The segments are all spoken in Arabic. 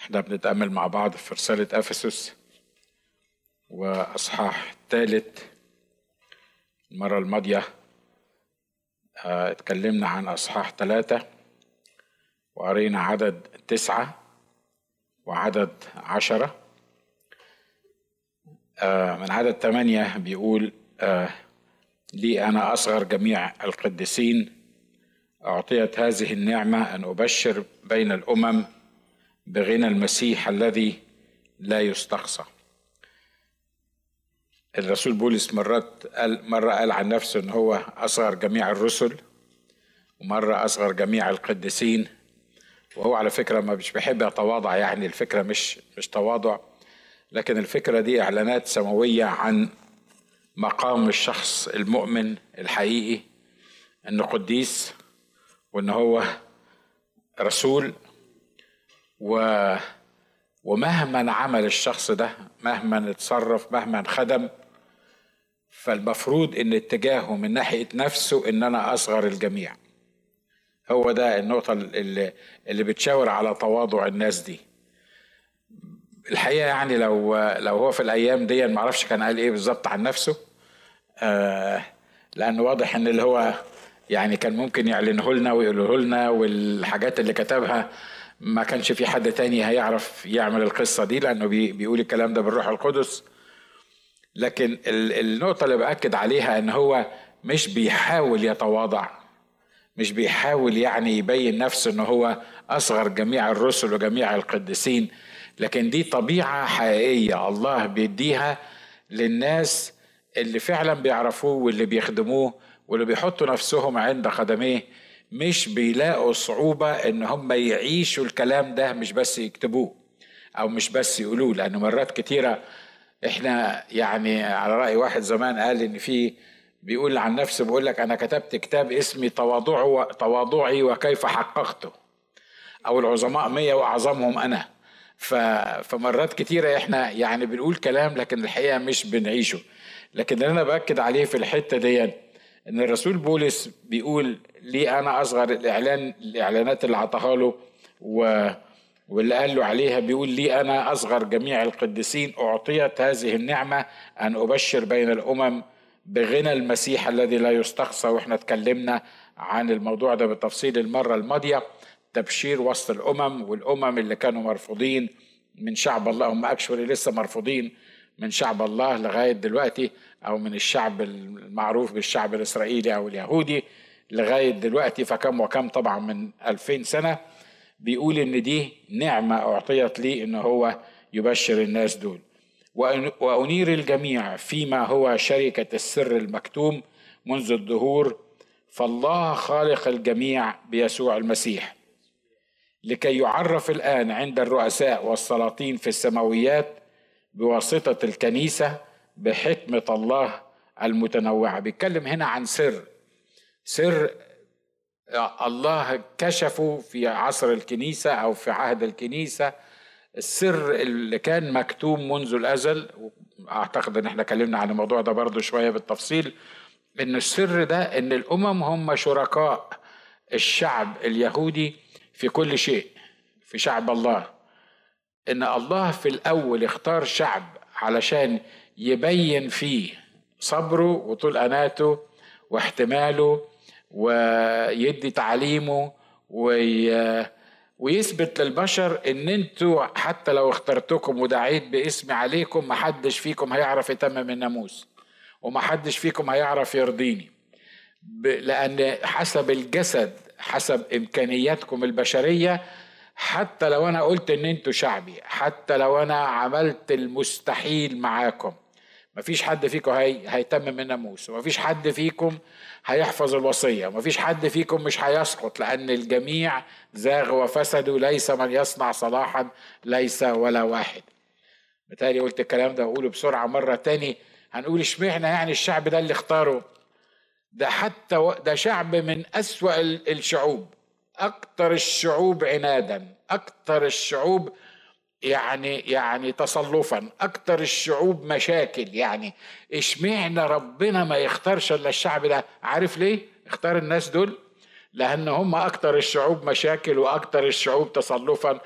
إحنا بنتأمل مع بعض في رسالة أفسس وأصحاح الثالث المرة الماضية آه اتكلمنا عن أصحاح ثلاثة وقرينا عدد تسعة وعدد عشرة. آه من عدد ثمانية بيقول آه لي أنا أصغر جميع القديسين أعطيت هذه النعمة أن أبشر بين الأمم بغنى المسيح الذي لا يستقصى. الرسول بولس مرات قال مرة قال عن نفسه إن هو أصغر جميع الرسل ومرة أصغر جميع القديسين وهو على فكرة ما مش بيحب يتواضع يعني الفكرة مش مش تواضع لكن الفكرة دي إعلانات سماوية عن مقام الشخص المؤمن الحقيقي إنه قديس وإن هو رسول و ومهما عمل الشخص ده مهما اتصرف مهما خدم فالمفروض إن اتجاهه من ناحية نفسه إن أنا أصغر الجميع. هو ده النقطة اللي, اللي بتشاور على تواضع الناس دي. الحقيقة يعني لو لو هو في الأيام دي ما أعرفش كان قال إيه بالظبط عن نفسه آه لأنه واضح إن اللي هو يعني كان ممكن يعلنه لنا ويقوله لنا والحاجات اللي كتبها ما كانش في حد تاني هيعرف يعمل القصة دي لأنه بيقول الكلام ده بالروح القدس. لكن النقطة اللي بأكد عليها إن هو مش بيحاول يتواضع مش بيحاول يعني يبين نفسه إن هو أصغر جميع الرسل وجميع القديسين. لكن دي طبيعة حقيقية الله بيديها للناس اللي فعلا بيعرفوه واللي بيخدموه واللي بيحطوا نفسهم عند قدميه مش بيلاقوا صعوبة إن هم يعيشوا الكلام ده مش بس يكتبوه أو مش بس يقولوه لأن مرات كتيرة إحنا يعني على رأي واحد زمان قال إن في بيقول عن نفسه بيقول لك أنا كتبت كتاب اسمي تواضع تواضعي وكيف حققته. أو العظماء مية وأعظمهم أنا. فمرات كتيرة إحنا يعني بنقول كلام لكن الحقيقة مش بنعيشه. لكن اللي أنا بأكد عليه في الحتة دي إن الرسول بولس بيقول لي أنا أصغر الإعلان الإعلانات اللي عطاها له و واللي قال له عليها بيقول لي أنا أصغر جميع القديسين أعطيت هذه النعمة أن أبشر بين الأمم بغنى المسيح الذي لا يستقصى وإحنا اتكلمنا عن الموضوع ده بالتفصيل المرة الماضية. تبشير وسط الأمم والأمم اللي كانوا مرفوضين من شعب الله هم اكشولي لسه مرفوضين من شعب الله لغاية دلوقتي. أو من الشعب المعروف بالشعب الإسرائيلي أو اليهودي لغاية دلوقتي فكم وكم طبعا من ألفين سنة بيقول إن دي نعمة أعطيت لي إن هو يبشر الناس دول. وأنير الجميع فيما هو شركة السر المكتوم منذ الدهور فالله خالق الجميع بيسوع المسيح. لكي يعرف الآن عند الرؤساء والسلاطين في السماويات بواسطة الكنيسة بحكمة الله المتنوعة. بيتكلم هنا عن سر. سر الله كشفه في عصر الكنيسة أو في عهد الكنيسة. السر اللي كان مكتوم منذ الأزل أعتقد إن إحنا اتكلمنا عن الموضوع ده برضو شوية بالتفصيل إن السر ده إن الأمم هم شركاء الشعب اليهودي في كل شيء في شعب الله. إن الله في الأول اختار شعب علشان يبين فيه صبره وطول أناته واحتماله ويدي تعليمه وي... ويثبت للبشر إن أنتوا حتى لو اخترتكم ودعيت باسمي عليكم محدش فيكم هيعرف يتمم الناموس ومحدش فيكم هيعرف يرضيني. لأن حسب الجسد حسب إمكانياتكم البشرية حتى لو أنا قلت إن أنتوا شعبي حتى لو أنا عملت المستحيل معاكم مفيش حد فيكم هي... هيتمم الناموس ومفيش حد فيكم هيحفظ الوصية ومفيش حد فيكم مش هيسقط لأن الجميع زاغ وفسدوا ليس من يصنع صلاحا ليس ولا واحد. بالتالي قلت الكلام ده أقوله بسرعة مرة تاني. هنقول اشمعنى يعني الشعب ده اللي اختاره؟ ده حتى و... ده شعب من أسوأ الشعوب. أكثر الشعوب عنادا أكثر الشعوب يعني يعني تصلفا. أكتر الشعوب مشاكل يعني إشمعنى ربنا ما يختارش إلا الشعب ده؟ عارف ليه؟ اختار الناس دول لأن هم أكتر الشعوب مشاكل وأكتر الشعوب تصلفا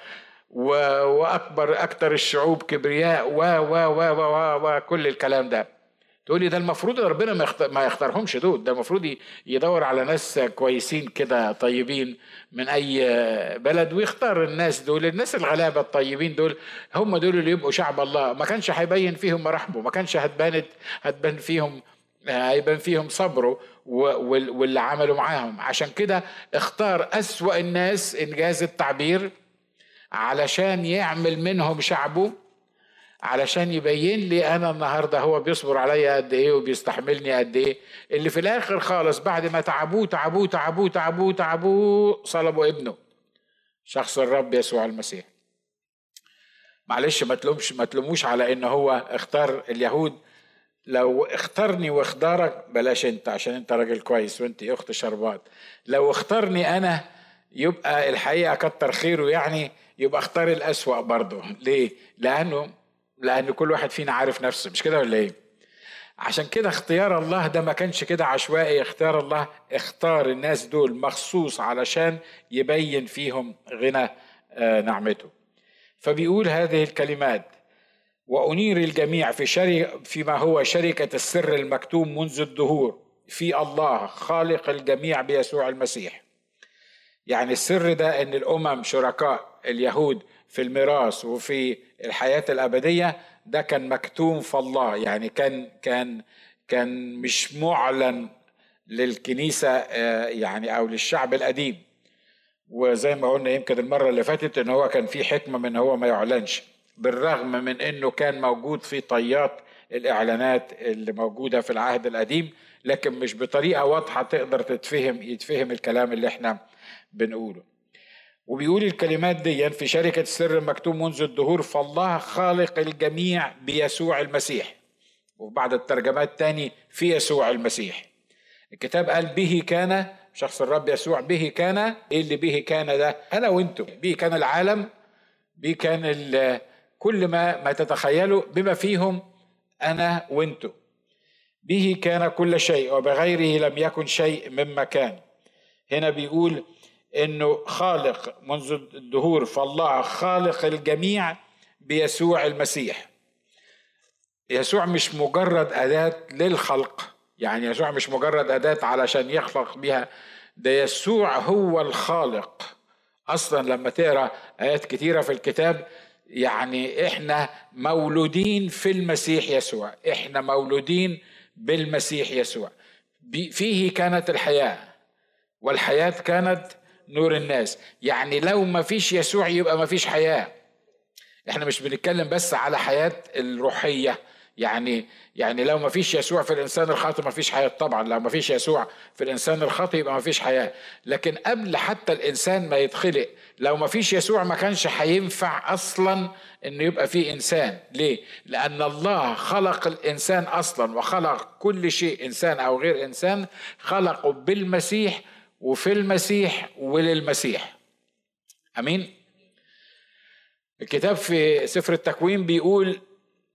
وأكبر أكثر الشعوب كبرياء و و و و وكل الكلام ده. تقول لي ده المفروض ربنا ما يختارهمش دول. ده المفروض يدور على ناس كويسين كده طيبين من أي بلد ويختار الناس دول. الناس الغلابة الطيبين دول هم دول اللي يبقوا شعب الله. ما كانش هيبين فيهم مراحمه ما كانش هتبان هتبان فيهم هيبان فيهم صبره واللي عملوا معاهم. عشان كده اختار أسوأ الناس إنجاز التعبير علشان يعمل منهم شعبه علشان يبين لي أنا النهارده هو بيصبر عليا قد إيه وبيستحملني قد إيه. اللي في الآخر خالص بعد ما تعبوه تعبوه تعبوه تعبوه تعبوه صلبوا ابنه. شخص الرب يسوع المسيح. معلش ما تلومش ما تلوموش على إن هو اختار اليهود. لو اختارني واختارك بلاش أنت عشان أنت راجل كويس وأنت أخت شربات. لو اختارني أنا يبقى الحقيقة كتر خيره يعني يبقى اختار الأسوأ برضه. ليه؟ لأنه لأن كل واحد فينا عارف نفسه مش كده ولا إيه؟ عشان كده اختيار الله ده ما كانش كده عشوائي. اختيار الله اختار الناس دول مخصوص علشان يبين فيهم غنى آه، نعمته. فبيقول هذه الكلمات وأنير الجميع في شري فيما هو شركة السر المكتوم منذ الدهور في الله خالق الجميع بيسوع المسيح. يعني السر ده إن الأمم شركاء اليهود في الميراث وفي الحياة الأبدية ده كان مكتوم في الله. يعني كان كان كان مش معلن للكنيسة آه، يعني أو للشعب القديم. وزي ما قلنا يمكن المرة اللي فاتت إن هو كان في حكمة من هو ما يعلنش. بالرغم من إنه كان موجود في طيات الإعلانات اللي موجودة في العهد القديم لكن مش بطريقة واضحة تقدر تتفهم يتفهم الكلام اللي إحنا بنقوله. وبيقول الكلمات دي في شركة السر المكتوب منذ الدهور فالله خالق الجميع بيسوع المسيح. وبعد الترجمات تاني في يسوع المسيح. الكتاب قال به كان شخص الرب يسوع به كان إيه اللي به كان ده؟ أنا وأنتم. به كان العالم به كان كل ما ما تتخيلوا بما فيهم أنا وأنتم. به كان كل شيء وبغيره لم يكن شيء مما كان. هنا بيقول إنه خالق منذ الدهور فالله خالق الجميع بيسوع المسيح. يسوع مش مجرد أداة للخلق يعني يسوع مش مجرد أداة علشان يخلق بها ده يسوع هو الخالق. أصلا لما تقرأ آيات كتيرة في الكتاب يعني إحنا مولودين في المسيح يسوع إحنا مولودين بالمسيح يسوع. فيه كانت الحياة والحياة كانت نور الناس. يعني لو ما فيش يسوع يبقى ما فيش حياة. إحنا مش بنتكلم بس على حياة الروحية. يعني يعني لو ما فيش يسوع في الإنسان الخاطئ ما فيش حياة. طبعا لو ما فيش يسوع في الإنسان الخاطئ يبقى ما فيش حياة. لكن قبل حتى الإنسان ما يتخلق لو ما فيش يسوع ما كانش هينفع أصلا إنه يبقى فيه إنسان. ليه؟ لأن الله خلق الإنسان أصلا وخلق كل شيء إنسان أو غير إنسان خلقه بالمسيح وفي المسيح وللمسيح. آمين. الكتاب في سفر التكوين بيقول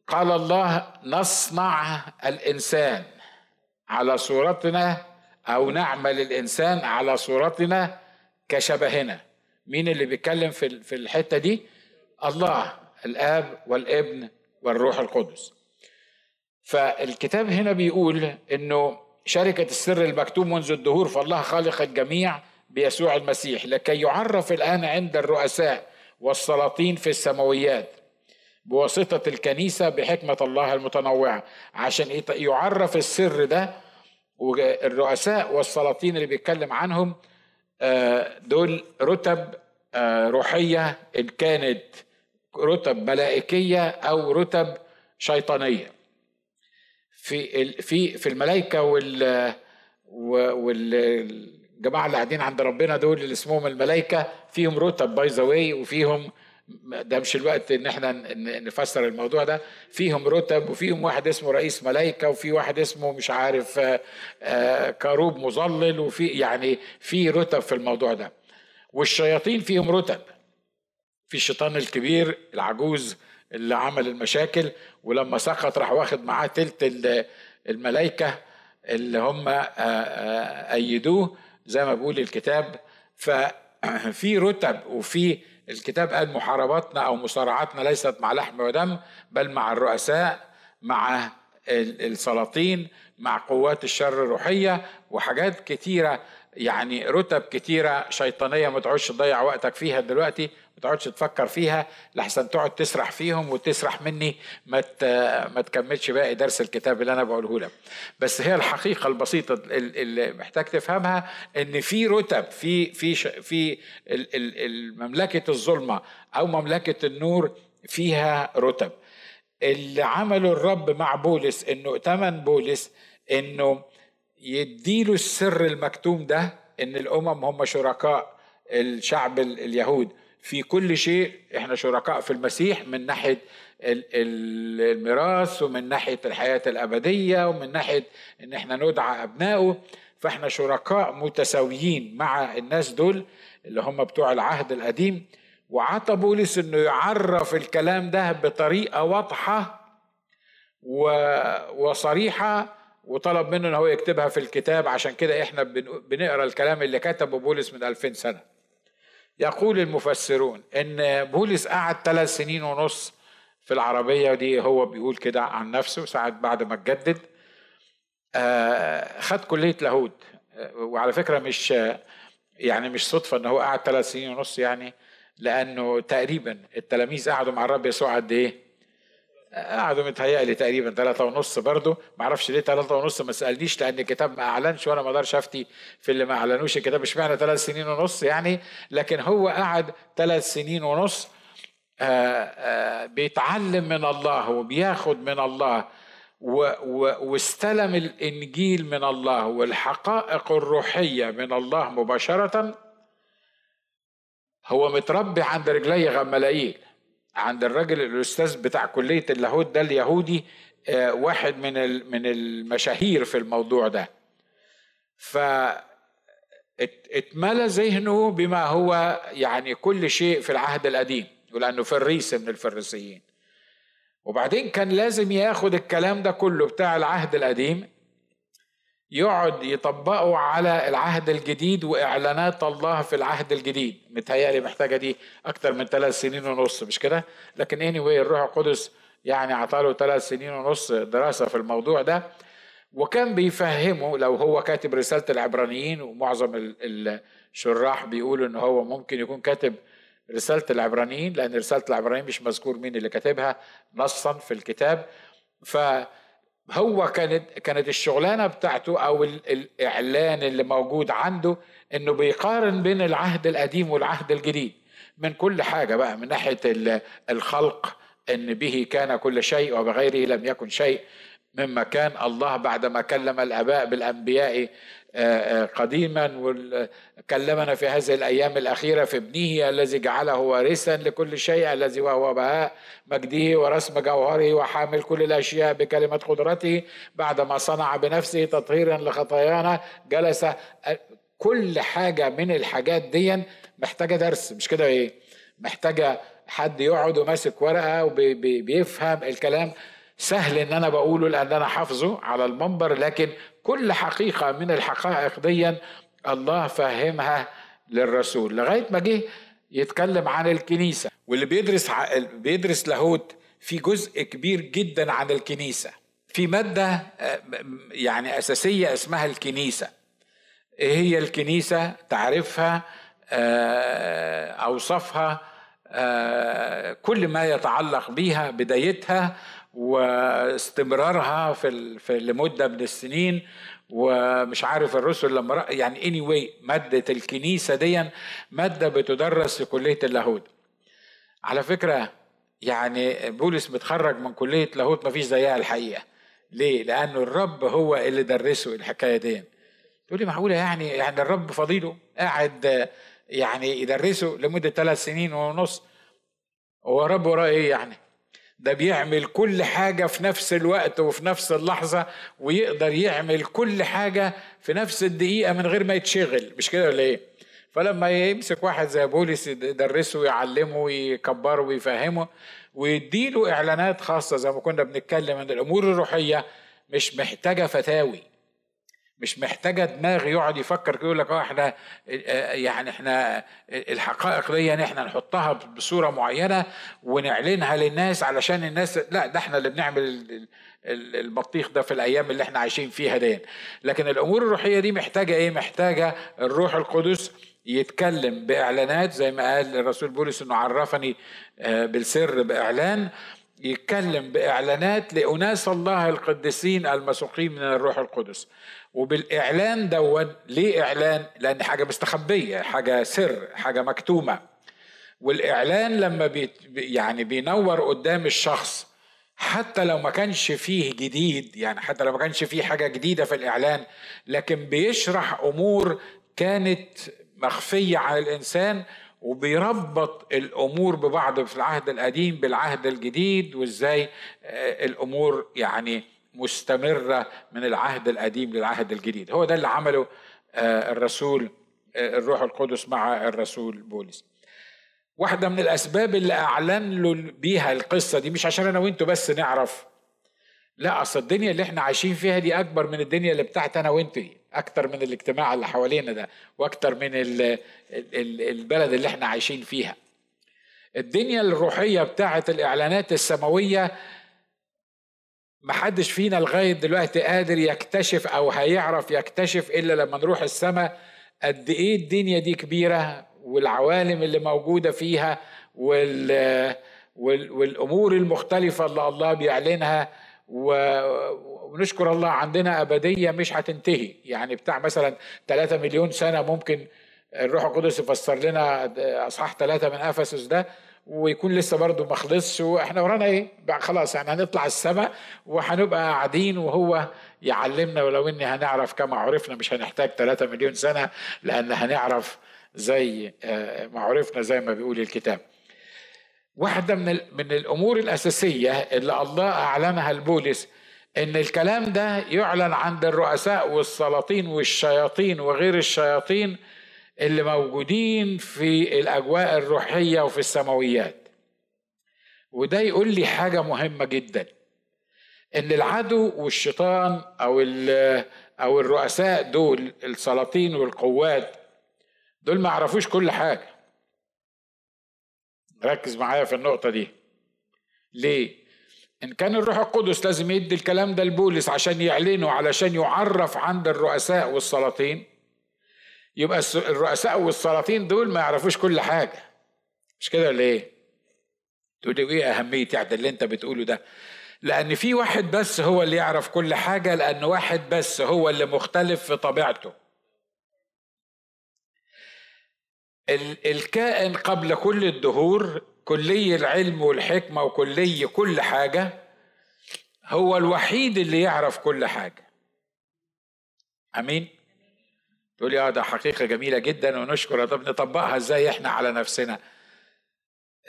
قال الله نصنع الإنسان على صورتنا أو نعمل الإنسان على صورتنا كشبهنا. مين اللي بيتكلم في في الحتة دي؟ الله الآب والابن والروح القدس. فالكتاب هنا بيقول إنه شركة السر المكتوب منذ الدهور فالله خالق الجميع بيسوع المسيح لكي يعرف الآن عند الرؤساء والسلاطين في السماويات بواسطة الكنيسة بحكمة الله المتنوعة عشان يعرف السر ده والرؤساء والسلاطين اللي بيتكلم عنهم آه، دول رتب آه، روحية إن كانت رتب ملائكية أو رتب شيطانية. في في في الملائكة وال والجماعه اللي قاعدين عند ربنا دول اللي اسمهم الملائكة فيهم رتب by the way وفيهم ده مش الوقت إن إحنا نفسر الموضوع ده فيهم رتب وفيهم واحد اسمه رئيس ملائكة وفي واحد اسمه مش عارف آه، كروب مظلل وفي يعني في رتب في الموضوع ده. والشياطين فيهم رتب في الشيطان الكبير العجوز اللي عمل المشاكل ولما سقط راح واخد معاه تلت الملائكة اللي هم آه، آه، أيدوه زي ما بيقول الكتاب ففي رتب وفي الكتاب قال محارباتنا أو مصارعاتنا ليست مع لحم ودم بل مع الرؤساء مع السلاطين مع قوات الشر الروحية وحاجات كتيرة يعني رتب كتيرة شيطانية ما تقعدش تضيع وقتك فيها دلوقتي. ما تقعدش تفكر فيها لحسن تقعد تسرح فيهم وتسرح مني ما ما تكملش باقي درس الكتاب اللي أنا بقوله لك. بس هي الحقيقة البسيطة اللي محتاج تفهمها إن في رتب في في في مملكة الظلمة أو مملكة النور فيها رتب. اللي عمله الرب مع بولس إنه ائتمن بولس إنه يديله السر المكتوم ده إن الأمم هم شركاء الشعب اليهود. في كل شيء إحنا شركاء في المسيح من ناحية الميراث ومن ناحية الحياة الأبدية ومن ناحية إن إحنا ندعى أبنائه. فإحنا شركاء متساويين مع الناس دول اللي هم بتوع العهد القديم. وعطى بولس إنه يعرف الكلام ده بطريقة واضحة وصريحة وطلب منه إن هو يكتبها في الكتاب. عشان كده إحنا بنقرأ الكلام اللي كتبه بولس من 2000 سنة. يقول المفسرون إن بولس قعد ثلاث سنين ونص في العربية دي هو بيقول كده عن نفسه ساعة بعد ما اتجدد آه، خد كلية لاهوت آه، وعلى فكرة مش يعني مش صدفة إن هو قعد ثلاث سنين ونص يعني لأنه تقريبا التلاميذ قعدوا مع الرب يسوع قد إيه؟ قعدوا متهيألي تقريبا ثلاثة ونص برضه ما أعرفش ليه ثلاثة ونص ما سألنيش لأن الكتاب ما أعلنش وأنا ما أقدرش أفتي في اللي ما أعلنوش. الكتاب اشمعنى ثلاث سنين ونص يعني لكن هو قعد ثلاث سنين ونص آآ آه، آآ آه، بيتعلم من الله وبياخد من الله واستلم الإنجيل من الله والحقائق الروحية من الله مباشرة. هو متربي عند رجلي غملائيل عند الراجل الأستاذ بتاع كلية اللاهوت ده اليهودي آه، واحد من من المشاهير في الموضوع ده. ف اتملى ذهنه بما هو يعني كل شيء في العهد القديم ولأنه فريس من الفريسيين. وبعدين كان لازم ياخد الكلام ده كله بتاع العهد القديم يقعد يطبقوا على العهد الجديد وإعلانات الله في العهد الجديد. متهيألي محتاجة دي أكتر من ثلاث سنين ونص مش كده؟ لكن اني anyway الروح القدس يعني عطاله ثلاث سنين ونص دراسة في الموضوع ده. وكان بيفهمه لو هو كاتب رسالة العبرانيين ومعظم الشراح بيقولوا إن هو ممكن يكون كاتب رسالة العبرانيين لأن رسالة العبرانيين مش مذكور مين اللي كاتبها نصا في الكتاب. ف هو كانت كانت الشغلانة بتاعته أو الإعلان اللي موجود عنده إنه بيقارن بين العهد القديم والعهد الجديد. من كل حاجة بقى من ناحية الخلق إن به كان كل شيء وبغيره لم يكن شيء. مما كان الله بعدما كلم الآباء بالأنبياء قديما وكلمنا في هذه الأيام الأخيرة في ابنه الذي جعله وارثا لكل شيء الذي وهو بهاء مجده ورسم جوهره وحامل كل الأشياء بكلمة قدرته. بعدما صنع بنفسه تطهيرا لخطايانا جلس كل حاجة من الحاجات دي محتاجة درس. مش كده؟ إيه؟ محتاجة حد يقعد وماسك ورقة وبيفهم الكلام. سهل إن أنا بقوله لأن أنا حافظه على المنبر لكن كل حقيقة من الحقائق دي الله فهمها للرسول. لغاية ما جه يتكلم عن الكنيسة واللي بيدرس بيدرس لاهوت في جزء كبير جدا عن الكنيسة. في مادة يعني أساسية اسمها الكنيسة. إيه هي الكنيسة؟ تعرفها آه، أوصافها آه، كل ما يتعلق بها بدايتها واستمرارها في في لمدة من السنين ومش عارف الرسل لما يعني اني anyway مادة الكنيسة دي مادة بتدرس في كلية اللاهوت. على فكرة يعني بولس متخرج من كلية لاهوت ما فيش زيها الحقيقة. ليه؟ لأنه الرب هو اللي درسه الحكاية دي تقول لي معقولة يعني يعني الرب فضيله قاعد يعني يدرسه لمدة ثلاث سنين ونص؟ هو رب وراه إيه يعني؟ ده بيعمل كل حاجة في نفس الوقت وفي نفس اللحظة ويقدر يعمل كل حاجة في نفس الدقيقة من غير ما يتشغل مش كده ولا إيه؟ فلما يمسك واحد زي بولس يدرسه ويعلمه ويكبره ويفهمه ويديله إعلانات خاصة زي ما كنا بنتكلم ان الأمور الروحية مش محتاجة فتاوي مش محتاجة دماغ يقعد يفكر يقول لك آه إحنا آه، يعني إحنا الحقائق دي يعني إحنا نحطها بصورة معينة ونعلنها للناس علشان الناس لا ده إحنا اللي بنعمل البطيخ ده في الأيام اللي إحنا عايشين فيها دي لكن الأمور الروحية دي محتاجة إيه؟ محتاجة الروح القدس يتكلم بإعلانات زي ما قال الرسول بولس إنه عرفني آه، بالسر بإعلان يتكلم بإعلانات لأناس الله القديسين المسوقين من الروح القدس. وبالإعلان دون ليه اعلان لأن حاجة مستخبية حاجة سر حاجة مكتومة. والإعلان لما بي يعني بينور قدام الشخص حتى لو ما كانش فيه جديد يعني حتى لو ما كانش فيه حاجة جديدة في الإعلان لكن بيشرح أمور كانت مخفية عن الإنسان وبيربط الأمور ببعض في العهد القديم بالعهد الجديد وإزاي آه، الأمور يعني مستمرة من العهد القديم للعهد الجديد. هو ده اللي عمله آه، الرسول آه، الروح القدس مع الرسول بولس. واحدة من الأسباب اللي أعلن له بيها القصة دي مش عشان أنا وأنتوا بس نعرف لا أصل الدنيا اللي إحنا عايشين فيها دي أكبر من الدنيا اللي بتاعت أنا وأنتوا أكتر من الاجتماع اللي حوالينا ده وأكتر من البلد اللي إحنا عايشين فيها. الدنيا الروحية بتاعت الإعلانات السماوية محدش فينا لغاية دلوقتي قادر يكتشف أو هيعرف يكتشف إلا لما نروح السماء قد إيه الدنيا دي كبيرة والعوالم اللي موجودة فيها وال والأمور المختلفة اللي الله بيعلنها ونشكر الله عندنا أبدية مش هتنتهي. يعني بتاع مثلا 3 مليون سنة ممكن الروح القدس يفسر لنا أصحاح ثلاثة من أفسس ده ويكون لسه برضه ما خلصش وإحنا ورانا إيه؟ بقى خلاص يعني هنطلع السماء وهنبقى قاعدين وهو يعلمنا ولو إني هنعرف كما عرفنا مش هنحتاج 3 مليون سنة لأن هنعرف زي آه، ما عرفنا زي ما بيقول الكتاب. واحدة من من الأمور الأساسية اللي الله أعلنها لبولس إن الكلام ده يعلن عند الرؤساء والسلاطين والشياطين وغير الشياطين اللي موجودين في الأجواء الروحية وفي السماويات. وده يقول لي حاجة مهمة جدا. إن العدو والشيطان أو أو الرؤساء دول السلاطين والقوات دول ما يعرفوش كل حاجة. ركز معايا في النقطة دي. ليه؟ إن كان الروح القدس لازم يدي الكلام ده لبولس عشان يعلنه علشان يعرف عند الرؤساء والسلاطين يبقى الرؤساء والسلاطين دول ما يعرفوش كل حاجة مش كده ولا إيه؟ تقول لي إيه أهمية يعني اللي أنت بتقوله ده؟ لأن في واحد بس هو اللي يعرف كل حاجة لأن واحد بس هو اللي مختلف في طبيعته الكائن قبل كل الدهور كلي العلم والحكمة وكلي كل حاجة هو الوحيد اللي يعرف كل حاجة. أمين؟ تقول لي آه ده حقيقة جميلة جدا ونشكر طب نطبقها إزاي إحنا على نفسنا؟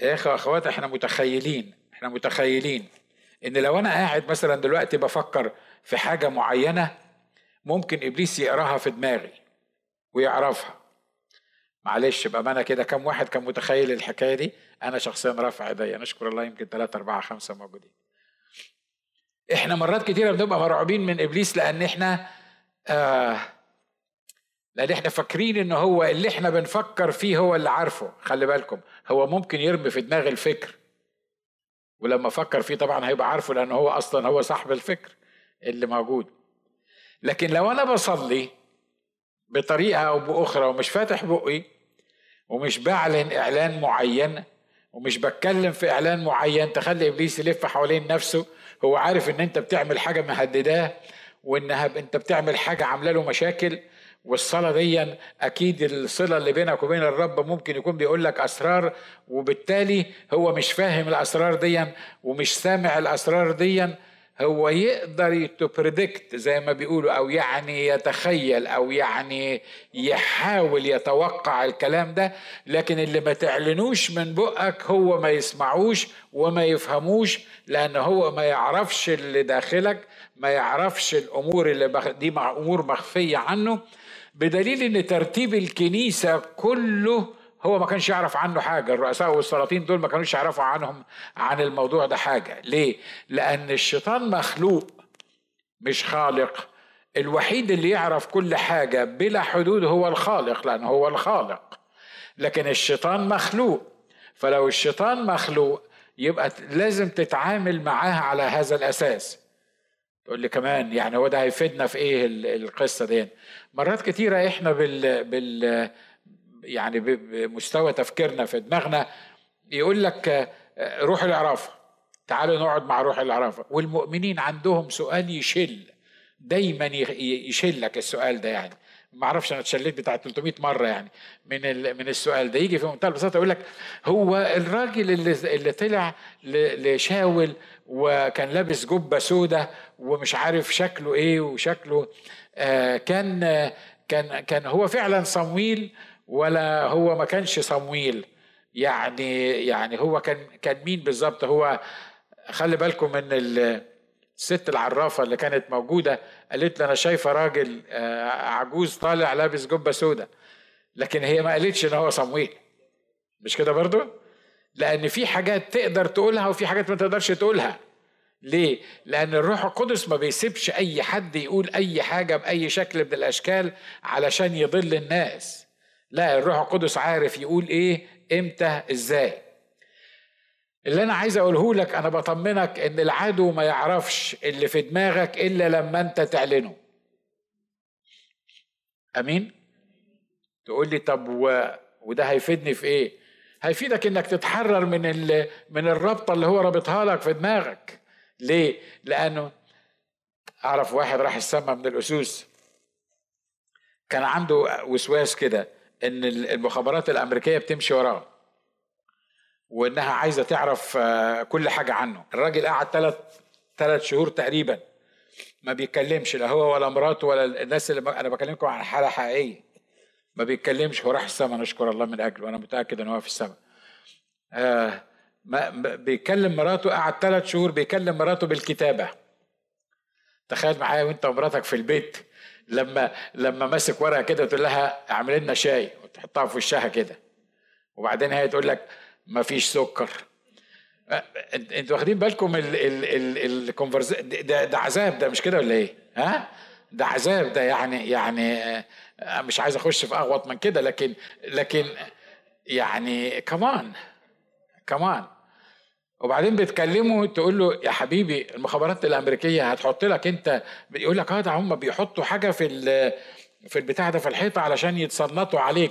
يا أخي أخوات إحنا متخيلين إحنا متخيلين إن لو أنا قاعد مثلا دلوقتي بفكر في حاجة معينة ممكن إبليس يقراها في دماغي ويعرفها. معلش بأمانة كده كم واحد كان متخيل الحكاية دي؟ أنا شخصيا رافع إيديا. نشكر الله يمكن ثلاثة أربعة خمسة موجودين. إحنا مرات كتيرة بنبقى مرعوبين من إبليس لأن إحنا آه لأن إحنا فاكرين إن هو اللي إحنا بنفكر فيه هو اللي عارفه. خلي بالكم هو ممكن يرمي في دماغ الفكر. ولما فكر فيه طبعا هيبقى عارفه لأن هو أصلا هو صاحب الفكر اللي موجود. لكن لو أنا بصلي بطريقة أو بأخرى ومش فاتح بقي ومش بعلن إعلان معين ومش بتكلم في إعلان معين تخلي إبليس يلف حوالين نفسه. هو عارف إن أنت بتعمل حاجة مهدداه وانها أنت بتعمل حاجة عاملة له مشاكل. والصلاة دي أكيد الصلة اللي بينك وبين الرب ممكن يكون بيقول لك أسرار وبالتالي هو مش فاهم الأسرار دي ومش سامع الأسرار دي. هو يقدر تبريدكت زي ما بيقولوا أو يعني يتخيل أو يعني يحاول يتوقع الكلام ده لكن اللي ما تعلنوش من بقك هو ما يسمعوش وما يفهموش لأن هو ما يعرفش اللي داخلك ما يعرفش الأمور اللي دي مع أمور مخفية عنه. بدليل إن ترتيب الكنيسة كله هو ما كانش يعرف عنه حاجة. الرؤساء والسلاطين دول ما كانوش يعرفوا عنهم عن الموضوع ده حاجة. ليه؟ لأن الشيطان مخلوق مش خالق. الوحيد اللي يعرف كل حاجة بلا حدود هو الخالق لأنه هو الخالق. لكن الشيطان مخلوق. فلو الشيطان مخلوق يبقى لازم تتعامل معاه على هذا الأساس. تقول لي كمان يعني هو ده هيفيدنا في إيه القصة دي؟ مرات كتيرة إحنا بال بال يعني بمستوى تفكيرنا في دماغنا يقول لك روح العرافة. تعالوا نقعد مع روح العرافة. والمؤمنين عندهم سؤال يشل دايما يشلك السؤال ده يعني. ما أعرفش أنا اتشليت بتاع 300 مرة يعني من من السؤال ده. يجي في منتهى البساطة يقول لك هو الراجل اللي اللي طلع لشاول وكان لابس جبة سودة ومش عارف شكله إيه وشكله آه كان كان كان هو فعلا صمويل ولا هو ما كانش صمويل. يعني يعني هو كان كان مين بالظبط؟ هو خلي بالكم من الست العرافة اللي كانت موجودة قالت لي أنا شايفة راجل آه، عجوز طالع لابس جبة سودة. لكن هي ما قالتش إن هو صمويل. مش كده برضو؟ لأن في حاجات تقدر تقولها وفي حاجات ما تقدرش تقولها. ليه؟ لأن الروح القدس ما بيسيبش أي حد يقول أي حاجة بأي شكل من الأشكال علشان يضل الناس. لا الروح القدس عارف يقول إيه إمتى إزاي. اللي أنا عايز أقوله لك أنا بطمنك إن العدو ما يعرفش اللي في دماغك إلا لما أنت تعلنه. أمين؟ تقول لي طب و... وده هيفيدني في إيه؟ هيفيدك إنك تتحرر من ال... من الرابطة اللي هو رابطها لك في دماغك. ليه؟ لأنه أعرف واحد راح السما من الأسوس. كان عنده وسواس كده. إن المخابرات الأمريكية بتمشي وراه وإنها عايزة تعرف آه، كل حاجة عنه الراجل قعد ثلاث ثلاث شهور تقريبا ما بيتكلمش لا هو ولا مراته ولا الناس اللي أنا بكلمكم عن حالة حقيقية. ما بيتكلمش هو راح السماء نشكر الله من أجله وأنا متأكد إن هو في السماء. آه ما بيكلم مراته قعد ثلاث شهور بيكلم مراته بالكتابة. تخيل معايا وأنت ومراتك في البيت. لما لما ماسك ورقة كده تقول لها اعمل لنا شاي وتحطها في وشها كده وبعدين هي تقول لك ما فيش سكر أنتوا واخدين بالكم ال ده, ده عذاب ده مش كده ولا إيه؟ ها؟ ده عذاب ده يعني يعني آه، مش عايز اخش في اغوط من كده لكن لكن يعني كمان كمان وبعدين بتكلمه تقول له يا حبيبي المخابرات الأمريكية هتحط لك أنت يقول لك آه ده هم بيحطوا حاجة في في البتاع ده في الحيطة علشان يتصنطوا عليك.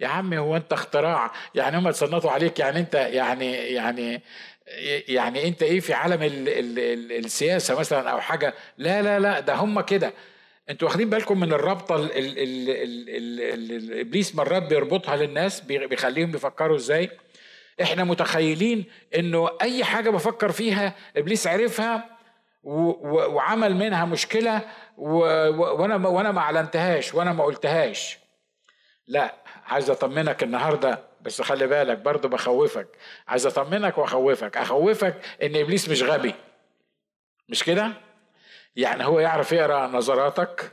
يا عم هو أنت اختراع يعني هم تصنطوا عليك؟ يعني أنت يعني يعني يعني أنت إيه في عالم ال ال ال السياسة مثلا أو حاجة؟ لا لا لا ده هم كده. أنتوا واخدين بالكم من الرابطة اللي ابليس مرات بيربطها للناس بيخليهم يفكروا إزاي؟ إحنا متخيلين انه اي حاجة بفكر فيها ابليس عرفها وعمل منها مشكلة وأنا وأنا ما اعلنتهاش وأنا ما قلتهاش. لا عايز اطمنك النهارده بس خلي بالك برضه بخوفك. عايز اطمنك واخوفك. اخوفك ان ابليس مش غبي. مش كده؟ يعني هو يعرف يقرأ نظراتك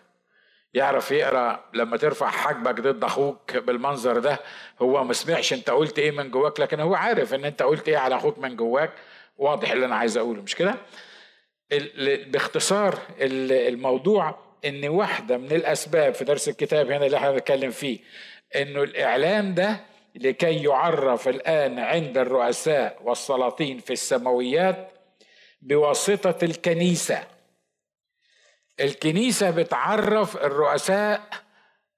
يعرف يقرأ لما ترفع حاجبك ضد أخوك بالمنظر ده هو ما سمعش أنت قلت إيه من جواك لكن هو عارف إن أنت قلت إيه على أخوك من جواك. واضح اللي أنا عايز أقوله مش كده؟ باختصار الموضوع إن واحدة من الأسباب في درس الكتاب هنا اللي إحنا بنتكلم فيه إنه الاعلان ده لكي يعرف الآن عند الرؤساء والسلاطين في السماويات بواسطة الكنيسة. الكنيسة بتعرف الرؤساء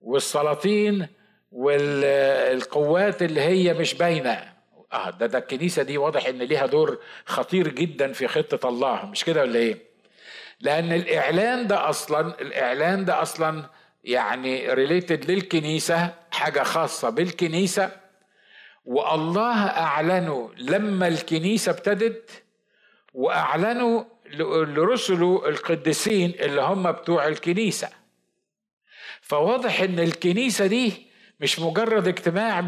والسلاطين والقوات اللي هي مش باينة. آه ده ده الكنيسة دي واضح إن ليها دور خطير جدا في خطة الله مش كده ولا إيه؟ لأن الإعلان ده أصلا الإعلان ده أصلا يعني ريليتد للكنيسة حاجة خاصة بالكنيسة. والله اعلنه لما الكنيسة ابتدت وأعلنوا لرسله القديسين اللي هم بتوع الكنيسة. فواضح إن الكنيسة دي مش مجرد اجتماع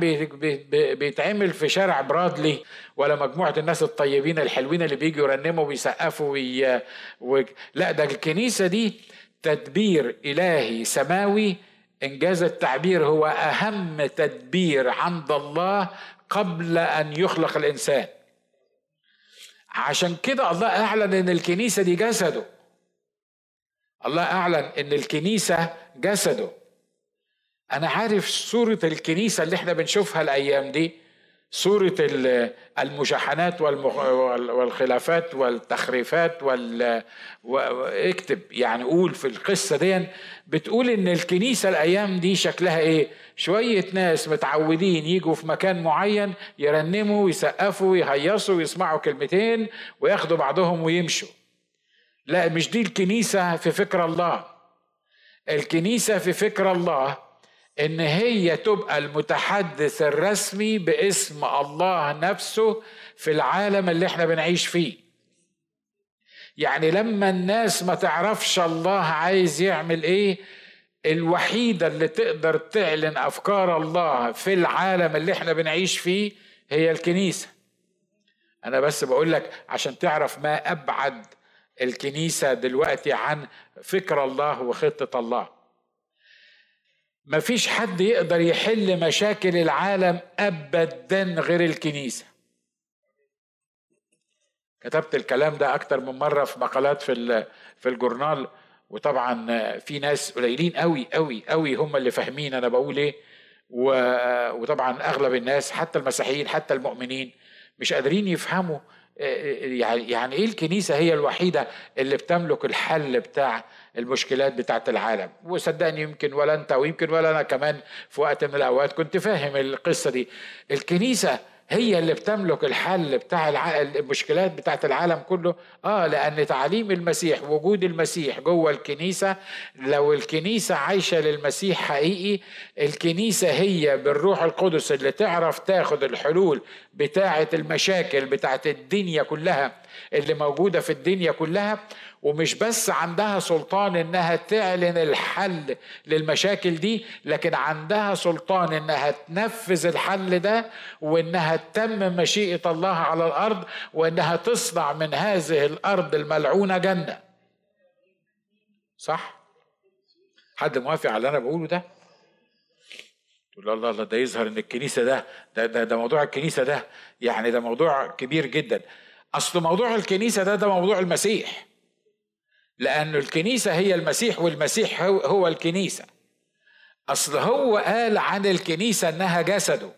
بيتعمل في شارع برادلي ولا مجموعة الناس الطيبين الحلوين اللي بيجوا يرنموا ويسقفوا وي... و... لا ده الكنيسة دي تدبير إلهي سماوي. إنجاز التعبير هو أهم تدبير عند الله قبل أن يخلق الإنسان. عشان كده الله أعلن إن الكنيسة دي جسده. الله أعلن إن الكنيسة جسده. أنا عارف صورة الكنيسة اللي إحنا بنشوفها الأيام دي. صورة المشاحنات والخلافات والتخريفات وال اكتب. يعني قول في القصة دي بتقول إن الكنيسة الأيام دي شكلها إيه؟ شوية ناس متعودين يجوا في مكان معين يرنموا ويسقفوا ويهيصوا ويسمعوا كلمتين وياخدوا بعضهم ويمشوا. لا مش دي الكنيسة في فكر الله. الكنيسة في فكر الله إن هي تبقى المتحدث الرسمي باسم الله نفسه في العالم اللي إحنا بنعيش فيه. يعني لما الناس ما تعرفش الله عايز يعمل إيه الوحيدة اللي تقدر تعلن أفكار الله في العالم اللي إحنا بنعيش فيه هي الكنيسة. أنا بس بقول لك عشان تعرف ما أبعد الكنيسة دلوقتي عن فكر الله وخطة الله. مفيش حد يقدر يحل مشاكل العالم ابدا غير الكنيسة. كتبت الكلام ده أكتر من مرة في مقالات في في الجورنال وطبعا في ناس قليلين قوي قوي قوي هم اللي فاهمين أنا بقول إيه. وطبعا أغلب الناس حتى المسيحيين حتى المؤمنين مش قادرين يفهموا يعني يعني إيه الكنيسة هي الوحيدة اللي بتملك الحل بتاع المشكلات بتاعت العالم؟ وصدقني يمكن ولا أنت ويمكن ولا أنا كمان في وقت من الأوقات كنت فاهم القصة دي. الكنيسة هي اللي بتملك الحل بتاع. المشكلات بتاعت العالم كله آه لأن تعليم المسيح وجود المسيح جوه الكنيسة لو الكنيسة عايشة للمسيح حقيقي الكنيسة هي بالروح القدس اللي تعرف تاخد الحلول بتاعه المشاكل بتاعه الدنيا كلها اللي موجودة في الدنيا كلها ومش بس عندها سلطان إنها تعلن الحل للمشاكل دي لكن عندها سلطان إنها تنفذ الحل ده وإنها تتمم مشيئة الله على الأرض وإنها تصنع من هذه الأرض الملعونة جنة. صح؟ حد موافق على اللي أنا بقوله ده؟ تقول الله الله ده يظهر إن الكنيسة ده ده ده, ده موضوع الكنيسة ده يعني ده موضوع كبير جدا. أصل موضوع الكنيسة ده ده موضوع المسيح. لأن الكنيسة هي المسيح والمسيح هو, الكنيسة. أصل هو قال عن الكنيسة إنها جسده.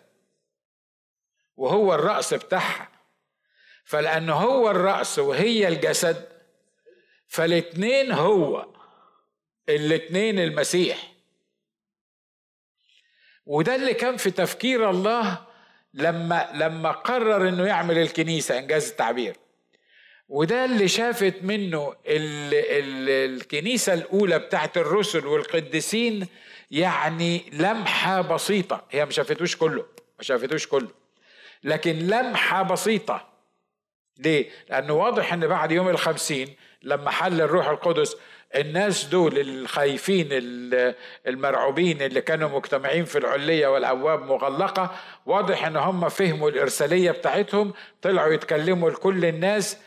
وهو الرأس بتاعها. فلأنه هو الرأس وهي الجسد فالاتنين هو الاتنين المسيح. وده اللي كان في تفكير الله لما لما قرر إنه يعمل الكنيسة إنجاز التعبير. وده اللي شافت منه ال ال الكنيسة الأولى بتاعت الرسل والقديسين يعني لمحة بسيطة. هي ما شافتوش كله ما شافتوش كله. لكن لمحة بسيطة. ليه؟ لأنه واضح أن بعد يوم الخمسين لما حل الروح القدس الناس دول الخايفين المرعوبين اللي كانوا مجتمعين في العلية والأبواب مغلقة واضح أن هم فهموا الإرسالية بتاعتهم طلعوا يتكلموا لكل الناس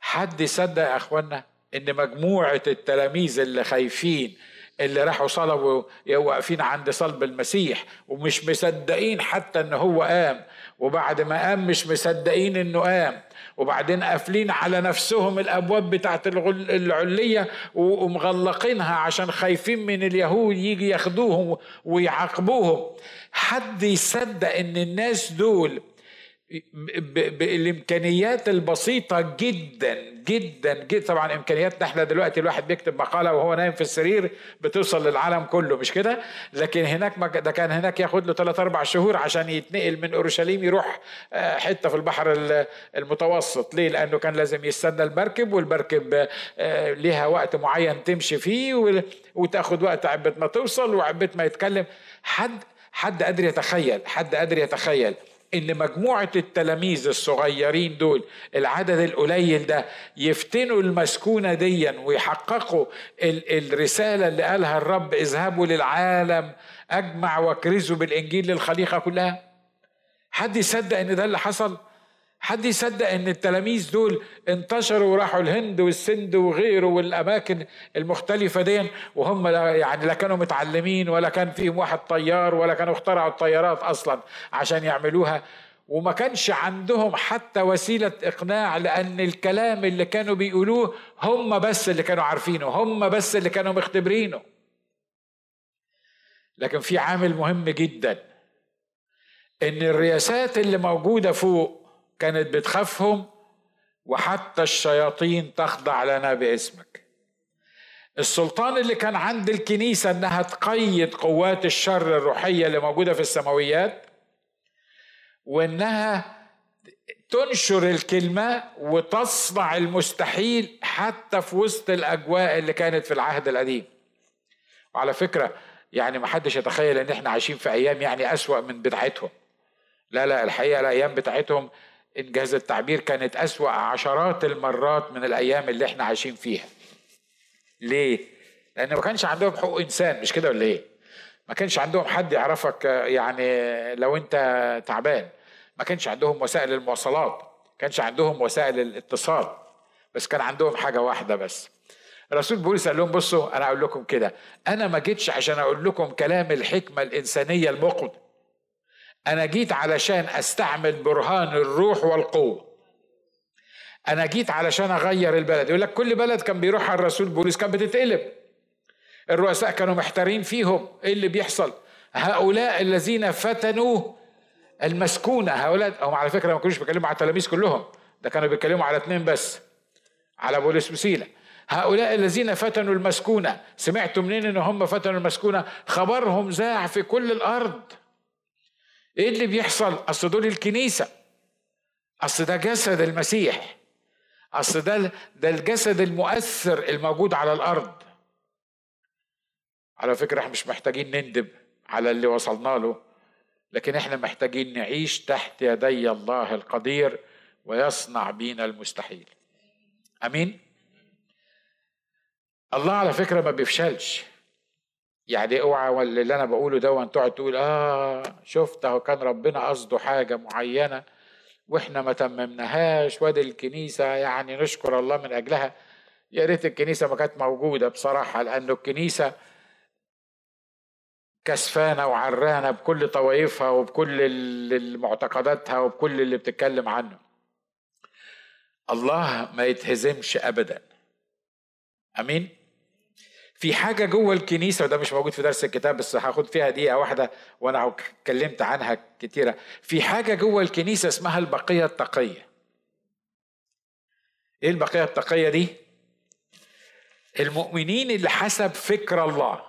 حد يصدق يا اخوانا ان مجموعة التلاميذ اللي خايفين اللي راحوا صلبوا واقفين عند صلب المسيح ومش مصدقين حتى ان هو قام وبعد ما قام مش مصدقين انه قام وبعدين قافلين على نفسهم الابواب بتاعت العلية ومغلقينها عشان خايفين من اليهود يجي ياخدوهم ويعاقبوهم. حد يصدق ان الناس دول بالإمكانيات البسيطة جدا جدا جدا. طبعا امكانياتنا إحنا دلوقتي الواحد بيكتب مقالة وهو نايم في السرير بتوصل للعالم كله مش كده؟ لكن هناك ده كان هناك ياخد له 3 4 شهور عشان يتنقل من أورشليم يروح آه، حتة في البحر المتوسط. ليه؟ لأنه كان لازم يستنى المركب والمركب آه، ليها وقت معين تمشي فيه وتاخد وقت عبت ما توصل وعبت ما يتكلم. حد حد قادر يتخيل حد قادر يتخيل إن مجموعة التلاميذ الصغيرين دول العدد القليل ده يفتنوا المسكونة ديا ويحققوا الرسالة اللي قالها الرب اذهبوا للعالم أجمع وأكرزوا بالإنجيل للخليقة كلها حد يصدق إن ده اللي حصل؟ حد يصدق إن التلاميذ دول انتشروا وراحوا الهند والسند وغيره والأماكن المختلفة دي وهم يعني لا كانوا متعلمين ولا كان فيهم واحد طيار ولا كانوا اخترعوا الطيارات أصلا عشان يعملوها. وما كانش عندهم حتى وسيلة إقناع لأن الكلام اللي كانوا بيقولوه هم بس اللي كانوا عارفينه هم بس اللي كانوا مختبرينه. لكن في عامل مهم جدا إن الرياسات اللي موجودة فوق كانت بتخافهم وحتى الشياطين تخضع لنا باسمك. السلطان اللي كان عند الكنيسة إنها تقيد قوات الشر الروحية اللي موجودة في السماويات وإنها تنشر الكلمة وتصنع المستحيل حتى في وسط الأجواء اللي كانت في العهد القديم. وعلى فكرة يعني ما حدش يتخيل إن إحنا عايشين في أيام يعني أسوأ من بتاعتهم. لا لا الحقيقة الأيام بتاعتهم إنجاز التعبير كانت أسوأ عشرات المرات من الأيام اللي إحنا عايشين فيها. ليه؟ لأن ما كانش عندهم حقوق إنسان مش كده ولا إيه؟ ما كانش عندهم حد يعرفك يعني لو أنت تعبان. ما كانش عندهم وسائل المواصلات ما كانش عندهم وسائل الاتصال. بس كان عندهم حاجة واحدة بس. الرسول بولس قال لهم بصوا أنا أقول لكم كده. أنا ما جيتش عشان أقول لكم كلام الحكمة الإنسانية المقد أنا جيت علشان أستعمل برهان الروح والقوة. أنا جيت علشان أغير البلد. يقول لك كل بلد كان بيروح على الرسول بولس كان بتتقلب. الرؤساء كانوا محتارين فيهم إيه اللي بيحصل. هؤلاء الذين فتنوا المسكونة هؤلاء هم على فكرة ما كانوش بيتكلموا على التلاميذ كلهم ده كانوا بيتكلموا على اثنين بس على بولس وسيلة. هؤلاء الذين فتنوا المسكونة سمعتوا منين إن هم فتنوا المسكونة؟ خبرهم ذاع في كل الأرض. إيه اللي بيحصل؟ أصل دول الكنيسة. أصل ده جسد المسيح. أصل ده ده الجسد المؤثر الموجود على الأرض. على فكرة إحنا مش محتاجين نندب على اللي وصلنا له لكن إحنا محتاجين نعيش تحت يدي الله القدير ويصنع بينا المستحيل. آمين؟ الله على فكرة ما بيفشلش. يعني اوعى اللي أنا بقوله ده تقعد تقول آه شفت اهو كان ربنا قصده حاجة معينة وإحنا ما تممناهاش وادي الكنيسة يعني نشكر الله من أجلها. يا ريت الكنيسة ما كانت موجودة بصراحة لأنه الكنيسة كسفانة وعرانة بكل طوائفها وبكل معتقداتها وبكل اللي بتتكلم عنه. الله ما يتهزمش أبدا. أمين؟ في حاجة جوه الكنيسة وده مش موجود في درس الكتاب بس هاخد فيها دقيقة واحدة وأنا اتكلمت عنها كتيرة. في حاجة جوه الكنيسة اسمها البقية التقية. إيه البقية التقية دي؟ المؤمنين اللي حسب فكر الله.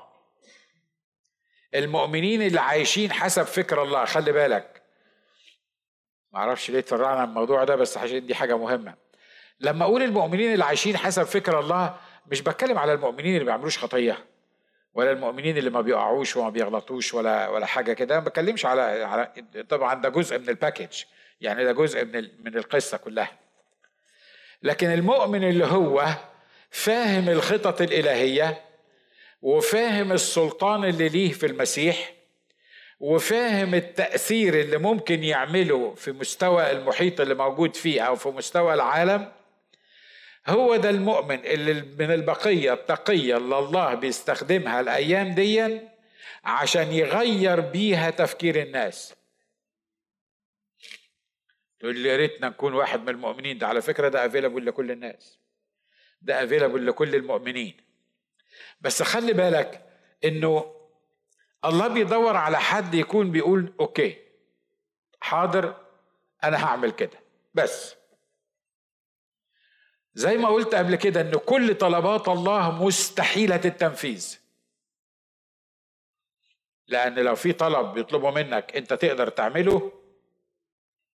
المؤمنين اللي عايشين حسب فكر الله. خلي بالك. ما أعرفش ليه اتفرعنا عن الموضوع ده بس عشان دي حاجة مهمة. لما أقول المؤمنين اللي عايشين حسب فكر الله مش بتكلم على المؤمنين اللي ما بيعملوش خطية ولا المؤمنين اللي ما بيقعوش وما بيغلطوش ولا ولا حاجة كده. ما بتكلمش على على طبعا ده جزء من الباكج يعني ده جزء من من القصة كلها. لكن المؤمن اللي هو فاهم الخطط الإلهية وفاهم السلطان اللي ليه في المسيح وفاهم التأثير اللي ممكن يعمله في مستوى المحيط اللي موجود فيه أو في مستوى العالم هو ده المؤمن اللي من البقية التقية اللي الله بيستخدمها الأيام دي عشان يغير بيها تفكير الناس. تقول لي يا ريتنا نكون واحد من المؤمنين. ده على فكرة ده available لكل الناس. ده available لكل المؤمنين. بس خلي بالك إنه الله بيدور على حد يكون بيقول okay حاضر أنا هعمل كده. بس. زي ما قلت قبل كده إن كل طلبات الله مستحيلة التنفيذ. لأن لو في طلب بيطلبه منك أنت تقدر تعمله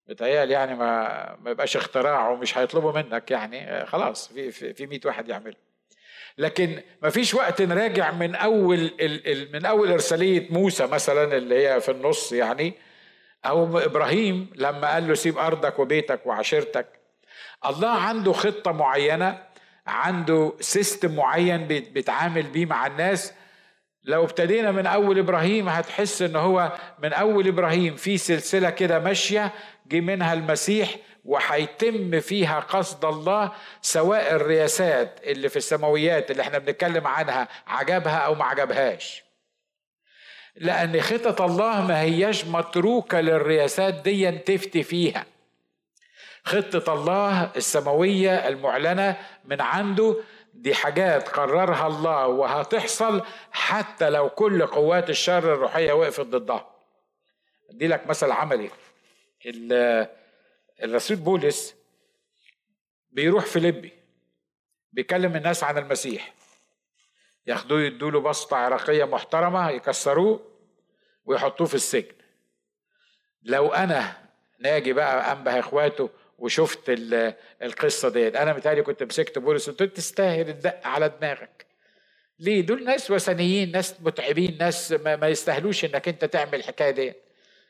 بتهيألي يعني ما ما يبقاش اختراع ومش هيطلبه منك يعني خلاص في في, في 100 واحد يعمله. لكن ما فيش وقت نراجع من أول من أول إرسالية موسى مثلا اللي هي في النص يعني أو إبراهيم لما قال له سيب أرضك وبيتك وعشيرتك. الله عنده خطة معينة عنده سيستم معين بيتعامل بيه مع الناس. لو ابتدينا من أول إبراهيم هتحس إن هو من أول إبراهيم في سلسلة كده ماشية جه منها المسيح وهيتم فيها قصد الله سواء الرياسات اللي في السماويات اللي إحنا بنتكلم عنها عجبها أو ما عجبهاش. لأن خطط الله ما هياش متروكة للرياسات دي تفتي فيها. خطة الله السماوية المعلنة من عنده. دي حاجات قررها الله وهتحصل حتى لو كل قوات الشر الروحية وقفت ضدها. أدي لك مثل عملي. الرسول بولس بيروح فيليبي بيكلم الناس عن المسيح. ياخدوه يدوا له بسطة عراقية محترمة يكسروه ويحطوه في السجن. لو أنا ناجي بقى أنبه إخواته وشفت القصة ديت. أنا متهيألي كنت مسكت بولس قلت تستاهل الدق على دماغك. ليه؟ دول ناس وثنيين ناس متعبين ناس ما يستاهلوش إنك أنت تعمل الحكاية ديت.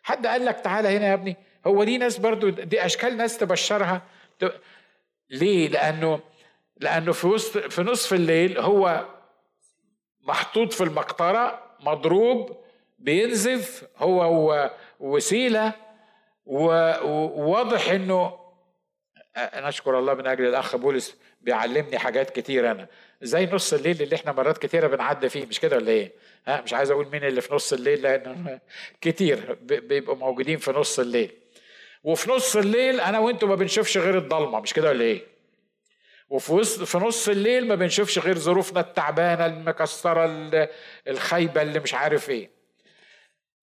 حد قال لك تعالى هنا يا ابني؟ هو دي ناس برضو دي أشكال ناس تبشرها؟ ليه؟ لأنه لأنه في وسط في نصف الليل هو محطوط في المقطرة مضروب بينزف هو وسيلة وواضح إنه نشكر الله من أجل الأخ بولس بيعلمني حاجات كتير أنا. زي نص الليل اللي إحنا مرات كتيرة بنعدي فيه مش كده ولا إيه؟ ها مش عايز أقول مين اللي في نص الليل لأن كتير بيبقوا موجودين في نص الليل. وفي نص الليل أنا وأنتوا ما بنشوفش غير الضلمة مش كده ولا إيه؟ وفي وسط في نص الليل ما بنشوفش غير ظروفنا التعبانة المكسرة الخايبه اللي مش عارف إيه.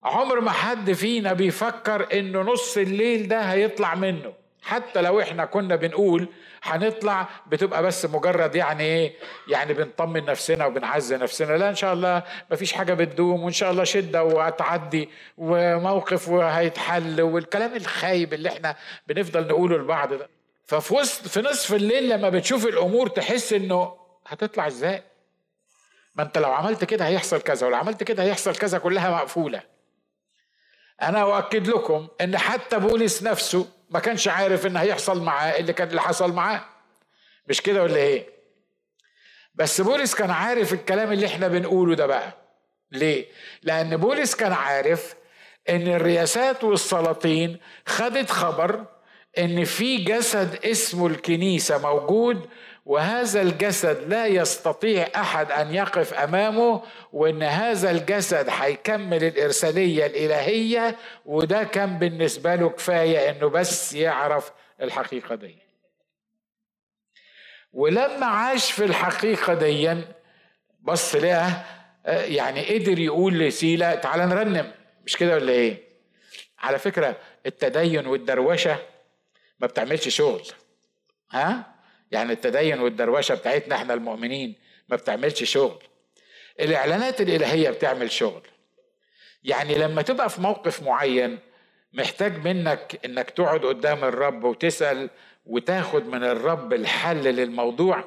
عمر ما حد فينا بيفكر إنه نص الليل ده هيطلع منه. حتى لو إحنا كنا بنقول هنطلع بتبقى بس مجرد يعني إيه يعني بنطمن نفسنا وبنعزي نفسنا. لا إن شاء الله مفيش حاجة بتدوم وإن شاء الله شدة وهتعدي وموقف وهيتحل والكلام الخايب اللي إحنا بنفضل نقوله لبعض ده. ففي وسط في نصف الليل لما بتشوف الأمور تحس إنه هتطلع إزاي؟ ما أنت لو عملت كده هيحصل كذا ولو عملت كده هيحصل كذا كلها مقفولة. أنا أؤكد لكم إن حتى بولس نفسه ما كانش عارف إن هيحصل معاه اللي كان اللي حصل معاه. مش كده ولا إيه؟ بس بولس كان عارف الكلام اللي إحنا بنقوله ده بقى. ليه؟ لأن بولس كان عارف إن الرياسات والسلاطين خدت خبر إن في جسد اسمه الكنيسة موجود وهذا الجسد لا يستطيع أحد أن يقف أمامه وإن هذا الجسد هيكمل الإرسالية الإلهية وده كان بالنسبة له كفاية إنه بس يعرف الحقيقة دي. ولما عاش في الحقيقة دي بص لها يعني قدر يقول لسيلا تعال نرنم. مش كده ولا إيه؟ على فكرة التدين والدروشة ما بتعملش شغل. ها؟ يعني التدين والدروشة بتاعتنا إحنا المؤمنين ما بتعملش شغل. الإعلانات الإلهية بتعمل شغل. يعني لما تبقى في موقف معين محتاج منك إنك تقعد قدام الرب وتسأل وتاخد من الرب الحل للموضوع.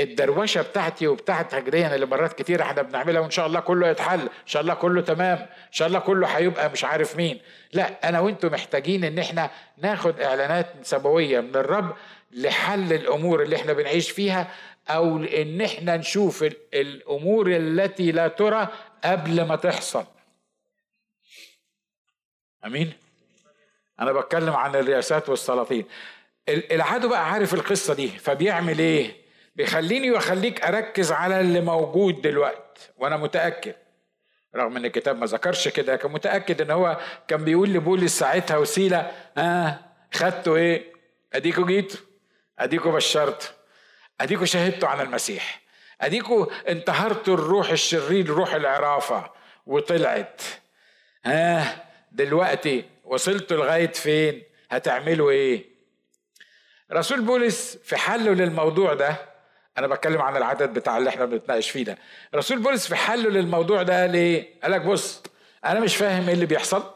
الدروشة بتاعتي وبتاعت هجريا اللي مرات كتير إحنا بنعملها وإن شاء الله كله يتحل إن شاء الله كله تمام إن شاء الله كله هيبقى مش عارف مين. لا أنا وأنتم محتاجين إن إحنا ناخد إعلانات سماوية من الرب لحل الأمور اللي إحنا بنعيش فيها أو إن إحنا نشوف الأمور التي لا ترى قبل ما تحصل. آمين؟ أنا بتكلم عن الرئاسات والسلاطين. العدو بقى عارف القصة دي فبيعمل إيه؟ بيخليني ويخليك أركز على اللي موجود دلوقتي وأنا متأكد. رغم إن الكتاب ما ذكرش كده كان متأكد إن هو كان بيقول لبولس ساعتها وسيلة آه خدتوا إيه؟ أديكوا جيتوا أديكوا بشرتوا أديكوا شهدتوا عن المسيح. أديكوا انتهرتوا الروح الشرير روح العرافة وطلعت. ها دلوقتي وصلتوا لغاية فين؟ هتعملوا إيه؟ رسول بولس في حله للموضوع ده أنا بتكلم عن العدد بتاع اللي إحنا بنتناقش فيه ده. رسول بولس في حله للموضوع ده قال إيه قال لك بص أنا مش فاهم إيه اللي بيحصل.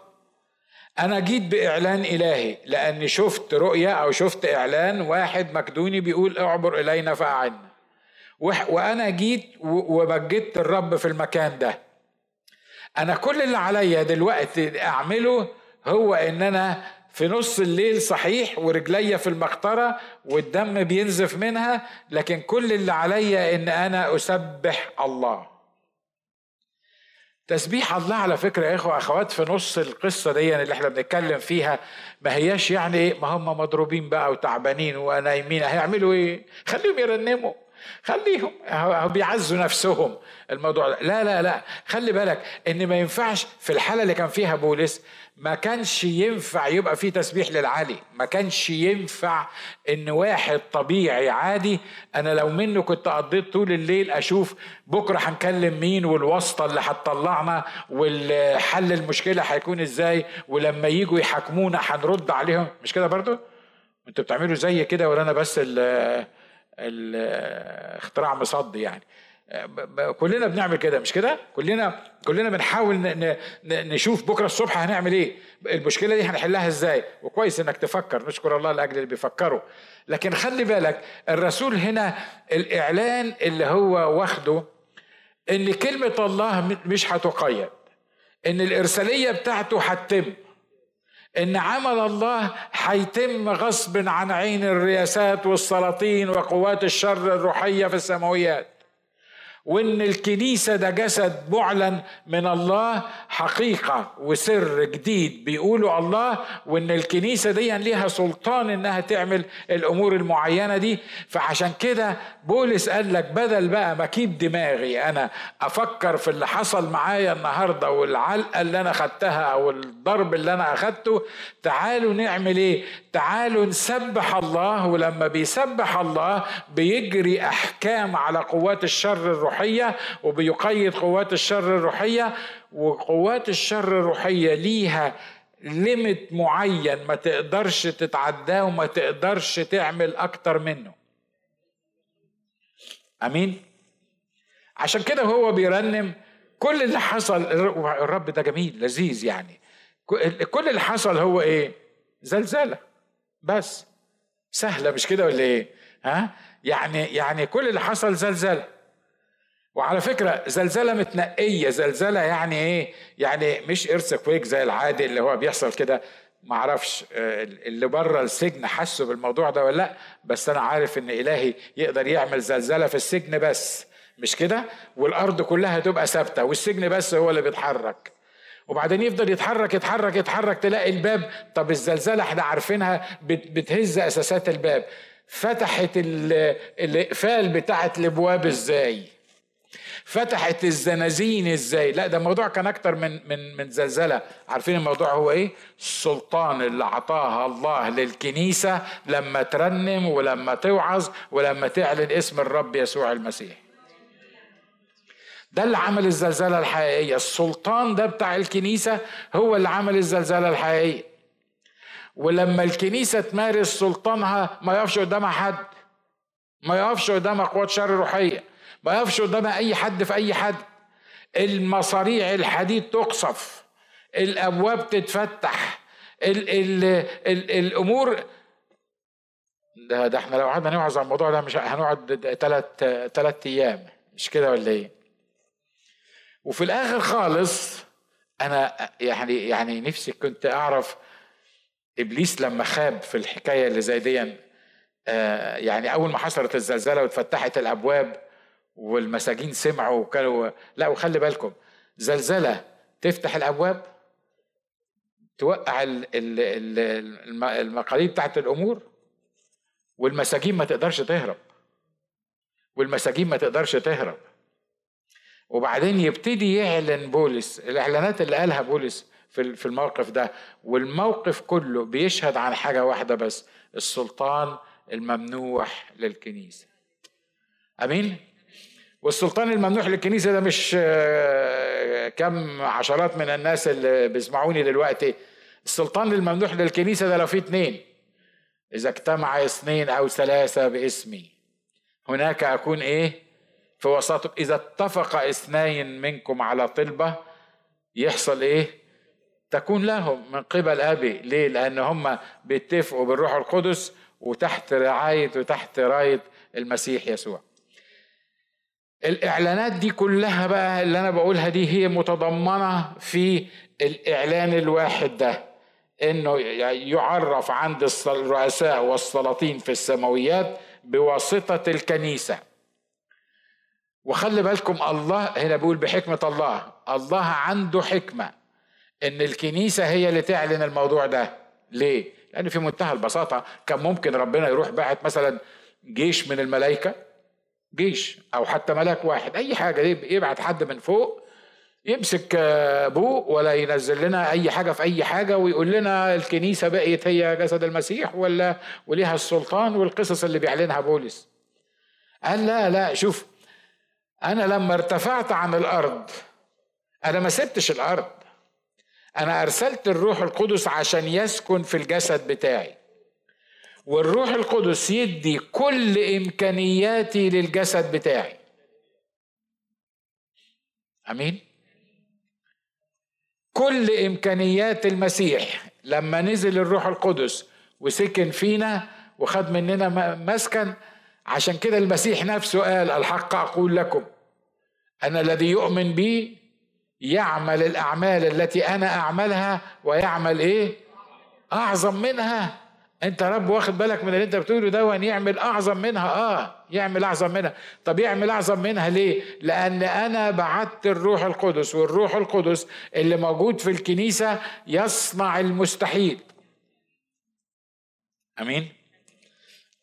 أنا جيت بإعلان إلهي لأني شفت رؤية أو شفت إعلان واحد مكدوني بيقول اعبر إلينا فاعنا وأنا جيت وبجدت الرب في المكان ده. أنا كل اللي عليا دلوقتي أعمله هو إن أنا في نص الليل صحيح ورجليا في المقطرة والدم بينزف منها لكن كل اللي عليا إن أنا أسبح الله. تسبيح الله على فكرة يا إخوة أخوات في نص القصة دي اللي إحنا بنتكلم فيها ما هياش يعني ما هم مضروبين بقى وتعبانين ونايمين هيعملوا إيه؟ خليهم يرنموا. خليهم بيعزوا نفسهم. الموضوع لا لا لا. خلي بالك إن ما ينفعش في الحالة اللي كان فيها بولس ما كانش ينفع يبقى في تسبيح للعالي. ما كانش ينفع إن واحد طبيعي عادي أنا لو منه كنت قضيت طول الليل أشوف بكرة هنكلم مين والواسطة اللي هتطلعنا والحل المشكلة هيكون إزاي ولما يجوا يحاكمونا هنرد عليهم. مش كده برضو؟ أنتوا بتعملوا زي كده ولا أنا بس الاختراع مصدي يعني. كلنا بنعمل كده مش كده؟ كلنا كلنا بنحاول نشوف بكرة الصبح هنعمل إيه. المشكلة دي هنحلها إزاي؟ وكويس إنك تفكر نشكر الله لأجل اللي بيفكروا. لكن خلي بالك الرسول هنا الإعلان اللي هو واخده إن كلمة الله مش هتقيد إن الإرسالية بتاعته هتتم. إن عمل الله هيتم غصب عن عين الرياسات والسلاطين وقوات الشر الروحية في السماويات. وإن الكنيسة ده جسد معلن من الله حقيقة وسر جديد. بيقولوا الله وإن الكنيسة دي ليها سلطان إنها تعمل الأمور المعينة دي. فعشان كده بولس قال لك بدل بقى ما أكيد دماغي أنا أفكر في اللي حصل معايا النهارده والعلقة اللي أنا خدتها أو الضرب اللي أنا أخدته تعالوا نعمل إيه؟ تعالوا نسبح الله. ولما بيسبح الله بيجري أحكام على قوات الشر الروحية. وبيقيد قوات الشر الروحية وقوات الشر الروحية ليها ليميت معين ما تقدرش تتعداه وما تقدرش تعمل أكتر منه. أمين؟ عشان كده هو بيرنم كل اللي حصل. الرب ده جميل لذيذ يعني. كل اللي حصل هو إيه؟ زلزلة. بس. سهلة مش كده ولا إيه؟ ها؟ يعني يعني كل اللي حصل زلزلة. وعلى فكرة زلزلة متنقية زلزلة يعني إيه؟ يعني مش ارث كويك زي العادي اللي هو بيحصل كده. ما أعرفش آه، اللي بره السجن حسوا بالموضوع ده ولا لأ؟ بس أنا عارف إن إلهي يقدر يعمل زلزلة في السجن بس. مش كده؟ والأرض كلها تبقى ثابتة والسجن بس هو اللي بيتحرك. وبعدين يفضل يتحرك يتحرك يتحرك تلاقي الباب. طب الزلزال إحنا عارفينها بتهز أساسات الباب. فتحت الإقفال بتاعت الأبواب إزاي؟ فتحت الزنازين إزاي؟ لا ده الموضوع كان أكتر من من من زلزلة. عارفين الموضوع هو إيه؟ السلطان اللي أعطاها الله للكنيسة لما ترنم ولما توعظ ولما تعلن اسم الرب يسوع المسيح. ده اللي عمل الزلزالة الحقيقية. السلطان ده بتاع الكنيسة هو اللي عمل الزلزالة الحقيقية. ولما الكنيسة تمارس سلطانها ما يقفش قدامها حد ما يقفش قدامها قوات شر روحية. ما يقفش قدامها أي حد في أي حد. المصاريع الحديد تقصف. الأبواب تتفتح. ال ال ال الأمور ده, ده إحنا لو قعدنا نوعظ على الموضوع ده مش هنقعد ثلاث ثلاث أيام. مش كده ولا إيه؟ وفي الآخر خالص أنا يعني يعني نفسي كنت أعرف إبليس لما خاب في الحكاية اللي زي دي آه، يعني أول ما حصلت الزلزلة واتفتحت الأبواب والمساجين سمعوا وكانوا لا وخلي بالكم زلزلة تفتح الأبواب توقع المقاليد بتاعت الأمور والمساجين ما تقدرش تهرب. والمساجين ما تقدرش تهرب. وبعدين يبتدي يعلن بولس الإعلانات اللي قالها بولس في الموقف ده والموقف كله بيشهد عن حاجة واحدة بس السلطان الممنوح للكنيسة. أمين؟ والسلطان الممنوح للكنيسة ده مش آه، كم عشرات من الناس اللي بيسمعوني دلوقتي السلطان الممنوح للكنيسة ده لو في اتنين إذا اجتمع اثنين أو ثلاثة باسمي هناك أكون إيه في وسطهم إذا اتفق اثنين منكم على طلبة يحصل إيه؟ تكون لهم من قبل أبي ليه؟ لأن هم بيتفقوا بالروح القدس وتحت رعاية وتحت راية المسيح يسوع الإعلانات دي كلها بقى اللي أنا بقولها دي هي متضمنة في الإعلان الواحد ده إنه يعرف عند الرؤساء والسلاطين في السماويات بواسطة الكنيسة وخلي بالكم الله هنا بيقول بحكمة الله الله عنده حكمة إن الكنيسة هي اللي تعلن الموضوع ده ليه؟ لأن في منتهى البساطة كان ممكن ربنا يروح باعت مثلا جيش من الملائكة جيش أو حتى ملاك واحد. أي حاجة يبعت حد من فوق يمسك ابوه ولا ينزل لنا أي حاجة في أي حاجة ويقول لنا الكنيسة بقيت هي جسد المسيح ولا وليها السلطان والقصص اللي بيعلنها بولس. قال لا لا شوف أنا لما ارتفعت عن الأرض أنا ما سبتش الأرض أنا أرسلت الروح القدس عشان يسكن في الجسد بتاعي. والروح القدس يدي كل إمكانياتي للجسد بتاعي. آمين. كل إمكانيات المسيح لما نزل الروح القدس وسكن فينا وخد مننا مسكن عشان كده المسيح نفسه قال الحق أقول لكم ان الذي يؤمن بي يعمل الأعمال التي أنا أعملها ويعمل إيه؟ أعظم منها. انت رب واخد بالك من اللي انت بتقوله ده وان يعمل اعظم منها. آه يعمل اعظم منها. طب يعمل اعظم منها ليه؟ لأن أنا بعت الروح القدس والروح القدس اللي موجود في الكنيسة يصنع المستحيل. أمين؟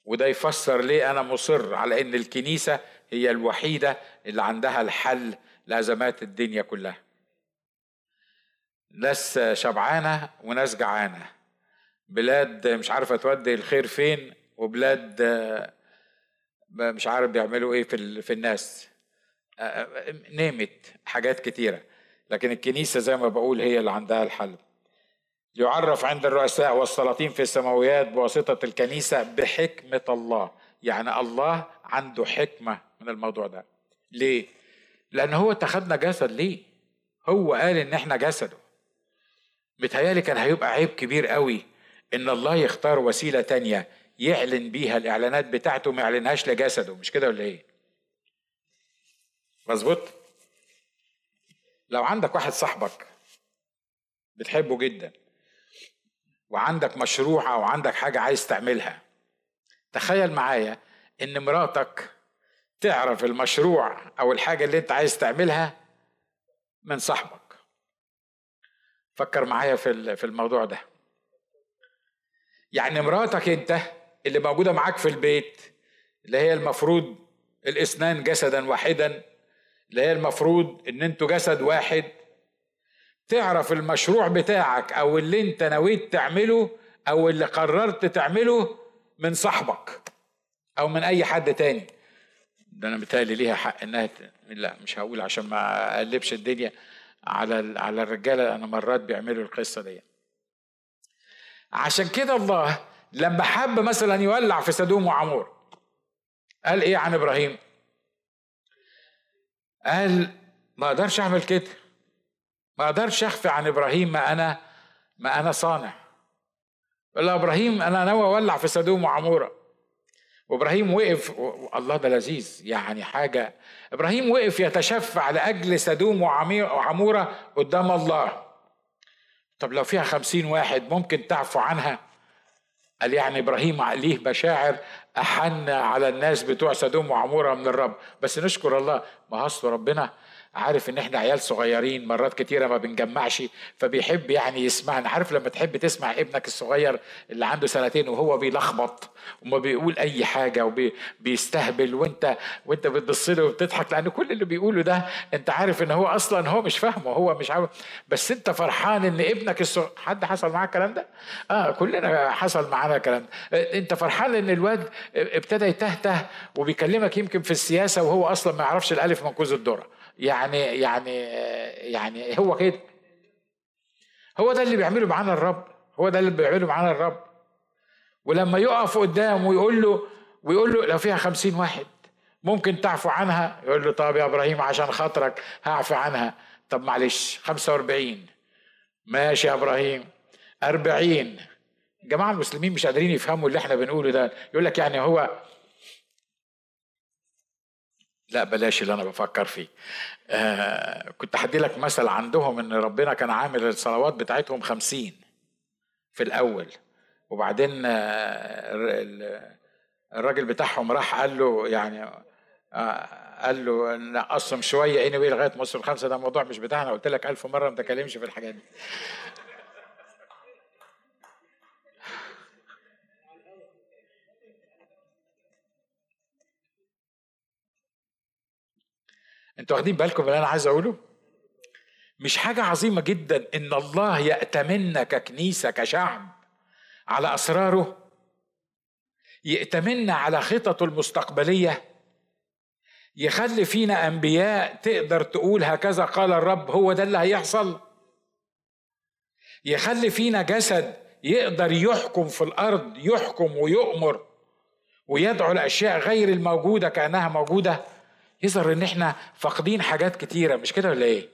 وده يفسر ليه أنا مصر على إن الكنيسة هي الوحيدة اللي عندها الحل لأزمات الدنيا كلها. ناس شبعانة وناس جعانة. بلاد مش عارفه تودي الخير فين وبلاد مش عارف بيعملوا إيه في في الناس. نيمت حاجات كتيرة لكن الكنيسة زي ما بقول هي اللي عندها الحل. يعرف عند الرؤساء والسلاطين في السماويات بواسطة الكنيسة بحكمة الله. يعني الله عنده حكمة من الموضوع ده. ليه؟ لأن هو اتخذنا جسد. ليه؟ هو قال إن إحنا جسده. متهيألي كان هيبقى عيب كبير قوي إن الله يختار وسيلة تانية يعلن بيها الإعلانات بتاعته ما يعلنهاش لجسده مش كده ولا إيه؟ مظبوط؟ لو عندك واحد صاحبك بتحبه جدا وعندك مشروع أو عندك حاجة عايز تعملها تخيل معايا إن مراتك تعرف المشروع أو الحاجة اللي أنت عايز تعملها من صاحبك. فكر معايا في في الموضوع ده. يعني مراتك انت اللي موجودة معاك في البيت اللي هي المفروض الاثنان جسدا واحدا اللي هي المفروض إن أنتوا جسد واحد. تعرف المشروع بتاعك أو اللي انت نويت تعمله أو اللي قررت تعمله من صاحبك أو من أي حد تاني. ده أنا متهيألي ليها حق إنها لا مش هقول عشان ما أقلبش الدنيا على على الرجالة أنا مرات بيعملوا القصة دي عشان كده الله لما حب مثلا يولع في سدوم وعمور قال إيه عن إبراهيم؟ قال ما أقدرش أعمل كده ما أقدرش أخفي عن إبراهيم ما أنا ما أنا صانع. قال إبراهيم أنا ناوي أولع في سدوم وعموره وإبراهيم وقف الله ده لذيذ يعني حاجة. إبراهيم وقف يتشفع لأجل سدوم وعمورة قدام الله. طب لو فيها خمسين واحد ممكن تعفو عنها؟ قال يعني إبراهيم ليه مشاعر أحن على الناس بتوع سدوم وعمورة من الرب. بس نشكر الله ما ربنا. عارف إن إحنا عيال صغيرين مرات كتيرة ما بنجمعش فبيحب يعني يسمعنا. عارف لما تحب تسمع ابنك الصغير اللي عنده سنتين وهو بيلخبط وما بيقول أي حاجة وبيستهبل وأنت وأنت بتبص له وبتضحك لأن كل اللي بيقوله ده أنت عارف إن هو أصلا هو مش فاهمه هو مش عارف. بس أنت فرحان إن ابنك الصغير حد حصل معاه الكلام ده؟ آه كلنا حصل معانا الكلام ده. أنت فرحان إن الواد ابتدى يتهته وبيكلمك يمكن في السياسة وهو أصلا ما يعرفش الألف من كوز الذرة. يعني يعني يعني هو كده. هو ده اللي بيعمله معانا الرب. هو ده اللي بيعمله معانا الرب. ولما يقف قدامه ويقول له ويقول له لو فيها خمسين واحد ممكن تعفو عنها؟ يقول له طب يا إبراهيم عشان خاطرك هعفو عنها. طب معلش خمسة وأربعين. ماشي يا إبراهيم. أربعين. جماعة المسلمين مش قادرين يفهموا اللي إحنا بنقوله ده. يقول لك يعني هو لا بلاش اللي أنا بفكر فيه. آه كنت هدي لك مثل عندهم إن ربنا كان عامل الصلوات بتاعتهم خمسين في الأول. وبعدين آه الراجل بتاعهم راح قال له يعني آه قال له نقصهم شوية اني لغاية ما الخمسه ده موضوع مش بتاعنا. قلت لك ألف مرة ما تكلمش في الحاجات دي. أنتوا واخدين بالكم اللي أنا عايز اقوله؟ مش حاجة عظيمة جدا إن الله يأتمنا ككنيسة كشعب على أسراره يأتمنا على خططه المستقبلية يخلي فينا أنبياء تقدر تقول هكذا قال الرب هو ده اللي هيحصل. يخلي فينا جسد يقدر يحكم في الأرض يحكم ويؤمر ويدعو الأشياء غير الموجودة كأنها موجودة. يظهر إن إحنا فاقدين حاجات كتيرة مش كده ولا إيه؟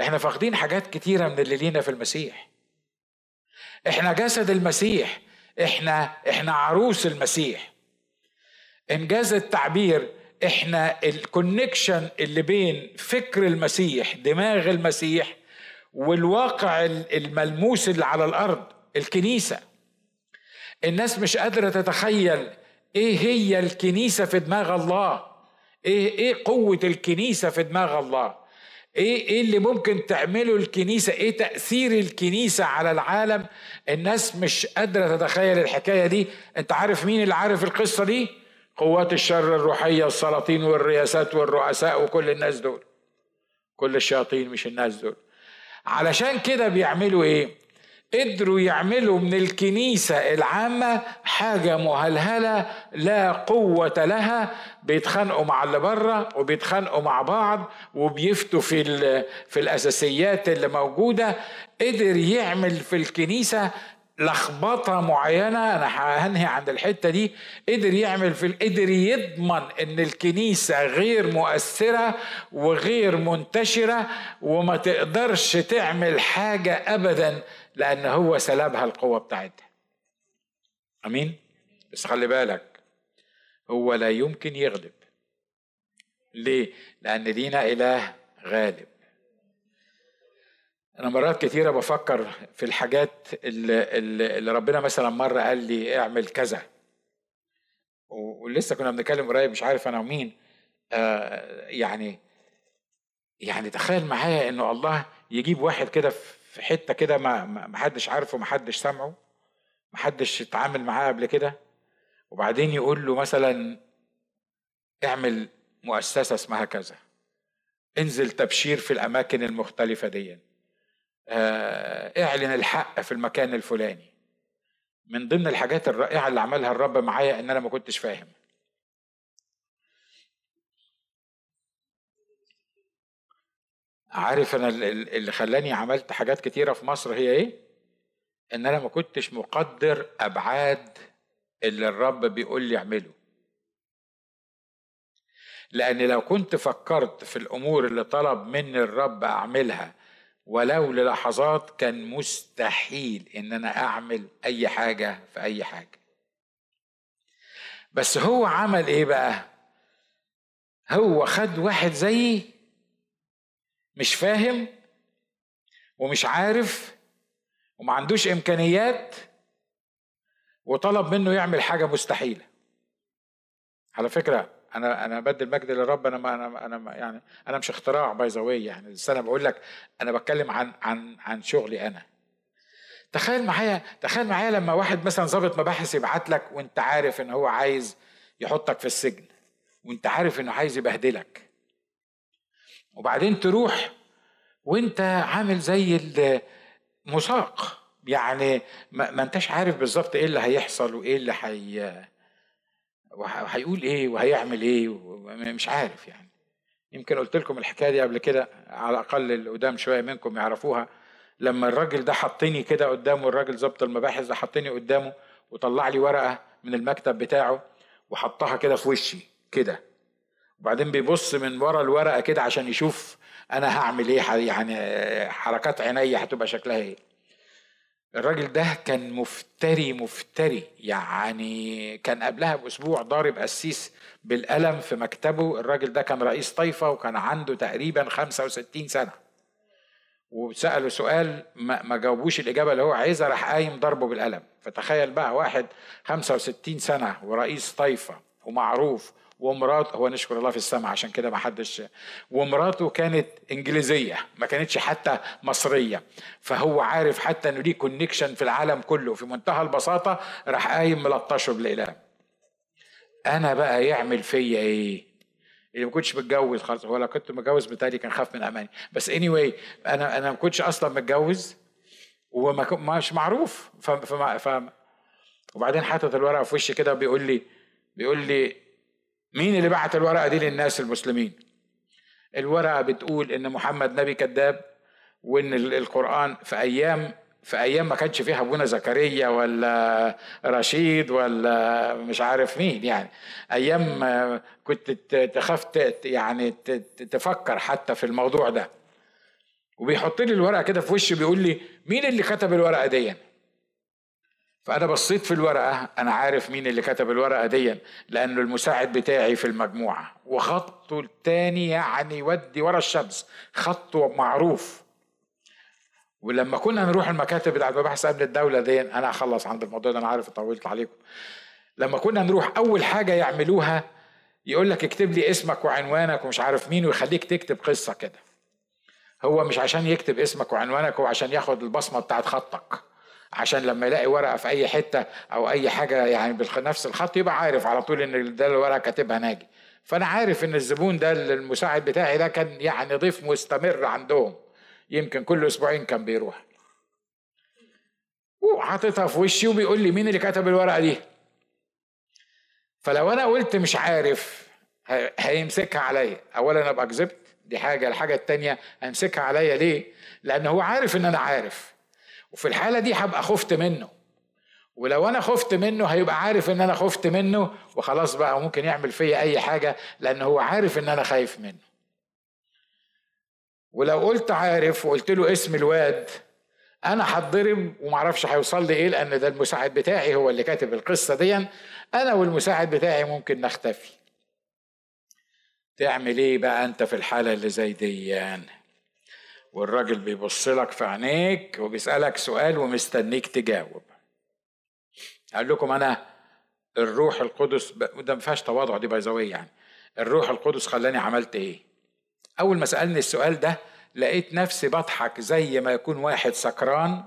إحنا فاقدين حاجات كتيرة من اللي لينا في المسيح. إحنا جسد المسيح إحنا إحنا عروس المسيح. إنجاز التعبير إحنا الكونكشن اللي بين فكر المسيح دماغ المسيح والواقع الملموس اللي على الأرض الكنيسة. الناس مش قادرة تتخيل إيه هي الكنيسة في دماغ الله. إيه إيه قوة الكنيسة في دماغ الله؟ إيه إيه اللي ممكن تعمله الكنيسة؟ إيه تأثير الكنيسة على العالم؟ الناس مش قادرة تتخيل الحكاية دي. أنت عارف مين اللي عارف القصة دي؟ قوات الشر الروحية السلاطين والرياسات والرؤساء وكل الناس دول. كل الشياطين مش الناس دول. علشان كده بيعملوا إيه؟ قدروا يعملوا من الكنيسة العامة حاجة مهلهلة لا قوة لها. بيتخانقوا مع اللي بره وبيتخانقوا مع بعض وبيفتوا في في الأساسيات اللي موجودة. قدر يعمل في الكنيسة لخبطة معينة. أنا هنهي عند الحتة دي. قدر يعمل في قدر يضمن إن الكنيسة غير مؤثرة وغير منتشرة وما تقدرش تعمل حاجة ابدا لأن هو سلبها القوه بتاعتها. أمين؟ بس خلي بالك هو لا يمكن يغلب. ليه؟ لأن لينا إله غالب. أنا مرات كتيره بفكر في الحاجات اللي, اللي ربنا مثلا مرة قال لي اعمل كذا. ولسه كنا بنتكلم قريب مش عارف أنا ومين آه يعني يعني تخيل معايا إنه الله يجيب واحد كده في حتة كده ما ما حدش عارفه ما حدش سامعه ما حدش اتعامل معاه قبل كده. وبعدين يقول له مثلا اعمل مؤسسة اسمها كذا انزل تبشير في الأماكن المختلفة دي آه، اعلن الحق في المكان الفلاني. من ضمن الحاجات الرائعة اللي عملها الرب معايا إن أنا ما كنتش فاهم. عارف أنا اللي خلاني عملت حاجات كتيرة في مصر هي إيه؟ إن أنا ما كنتش مقدر أبعاد اللي الرب بيقول لي اعمله لأن لو كنت فكرت في الأمور اللي طلب مني الرب أعملها ولو للحظات كان مستحيل إن أنا أعمل أي حاجة في أي حاجة. بس هو عمل إيه بقى؟ هو خد واحد زيي مش فاهم ومش عارف وما عندوش إمكانيات وطلب منه يعمل حاجة مستحيلة. على فكرة أنا أنا بدي المجد للرب أنا ما أنا أنا يعني أنا مش اختراع باي ذا يعني بس أنا بقول لك أنا بتكلم عن عن عن شغلي أنا. تخيل معايا تخيل معايا لما واحد مثلا ضابط مباحث يبعت لك وأنت عارف إن هو عايز يحطك في السجن وأنت عارف إنه عايز يبهدلك. وبعدين تروح وانت عامل زي المساق يعني ما, انتش عارف بالظبط إيه اللي هيحصل وايه اللي حي وهيقول إيه وهيعمل إيه مش عارف يعني. يمكن قلت لكم الحكاية دي قبل كده على الأقل اللي قدام شوية منكم يعرفوها. لما الراجل ده حطني كده قدامه الراجل ظبط المباحث ده حطني قدامه وطلع لي ورقة من المكتب بتاعه وحطها كده في وشي كده. وبعدين بيبص من ورا الورقة كده عشان يشوف أنا هعمل إيه يعني حركات عيني هتبقى شكلها إيه. الراجل ده كان مفتري مفتري. يعني كان قبلها بأسبوع ضارب قسيس بالقلم في مكتبه. الراجل ده كان رئيس طائفه وكان عنده تقريبا 65 سنة. وسأله سؤال ما, ما جاوبوش الإجابة اللي هو عايزها راح قايم ضربه بالقلم. فتخيل بقى واحد 65 سنة ورئيس طائفة ومعروف ومراته هو نشكر الله في السماء عشان كده ما حدش ومراته كانت إنجليزية ما كانتش حتى مصرية. فهو عارف حتى إنه ليه كونكشن في العالم كله. في منتهى البساطة راح قايم ملطشه بالاقلام أنا بقى يعمل فيا إيه؟ اللي ما كنتش متجوز خالص. هو لو كنت متجوز بالتالي كان خاف من أماني. بس اني anyway أنا أنا ما كنتش أصلا متجوز وما مش معروف. ف, ف, ف وبعدين حاطط الورقة في وشي كده بيقول لي بيقول لي مين اللي بعت الورقة دي للناس المسلمين؟ الورقة بتقول إن محمد نبي كذاب وإن القرآن في أيام في أيام ما كانش فيها أبونا زكريا ولا رشيد ولا مش عارف مين يعني. أيام كنت تخاف يعني تفكر حتى في الموضوع ده. وبيحط لي الورقة كده في وشي بيقول لي مين اللي كتب الورقة دي فأنا بصيت في الورقة أنا عارف مين اللي كتب الورقة دي لأنه المساعد بتاعي في المجموعة. وخطه التاني يعني ودي ورا الشمس خطه معروف. ولما كنا نروح المكاتب بتاعت مباحث امن الدولة دي أنا اخلص عند الموضوع ده أنا عارف طولت عليكم. لما كنا نروح أول حاجة يعملوها يقول لك اكتب لي اسمك وعنوانك ومش عارف مين ويخليك تكتب قصة كده. هو مش عشان يكتب اسمك وعنوانك هو عشان ياخد البصمة بتاعت خطك. عشان لما يلاقي ورقة في أي حتة أو أي حاجة يعني بنفس الخط يبقى عارف على طول إن ده الورقة كاتبها ناجي. فأنا عارف إن الزبون ده المساعد بتاعي ده كان يعني ضيف مستمر عندهم. يمكن كل أسبوعين كان بيروح. وحاططها في وشي وبيقول لي مين اللي كتب الورقة دي؟ فلو أنا قلت مش عارف هيمسكها عليا. اولا أبقى كذبت دي حاجة الحاجة التانية هيمسكها عليا ليه؟ لأن هو عارف إن أنا عارف. وفي الحالة دي هبقى خفت منه. ولو أنا خفت منه هيبقى عارف إن أنا خفت منه وخلاص بقى ممكن يعمل فيا أي حاجة لأن هو عارف إن أنا خايف منه. ولو قلت عارف وقلت له اسم الواد أنا هتضرب ومعرفش هيوصل لي إيه لأن ده المساعد بتاعي هو اللي كاتب القصة دي. أنا والمساعد بتاعي ممكن نختفي. تعمل إيه بقى أنت في الحالة اللي زي دي؟ والراجل بيبص لك في عينيك وبيسألك سؤال ومستنيك تجاوب. قال لكم أنا الروح القدس وده ما فيهاش تواضع دي بايظاويه يعني. الروح القدس خلاني عملت إيه؟ أول ما سألني السؤال ده لقيت نفسي بضحك زي ما يكون واحد سكران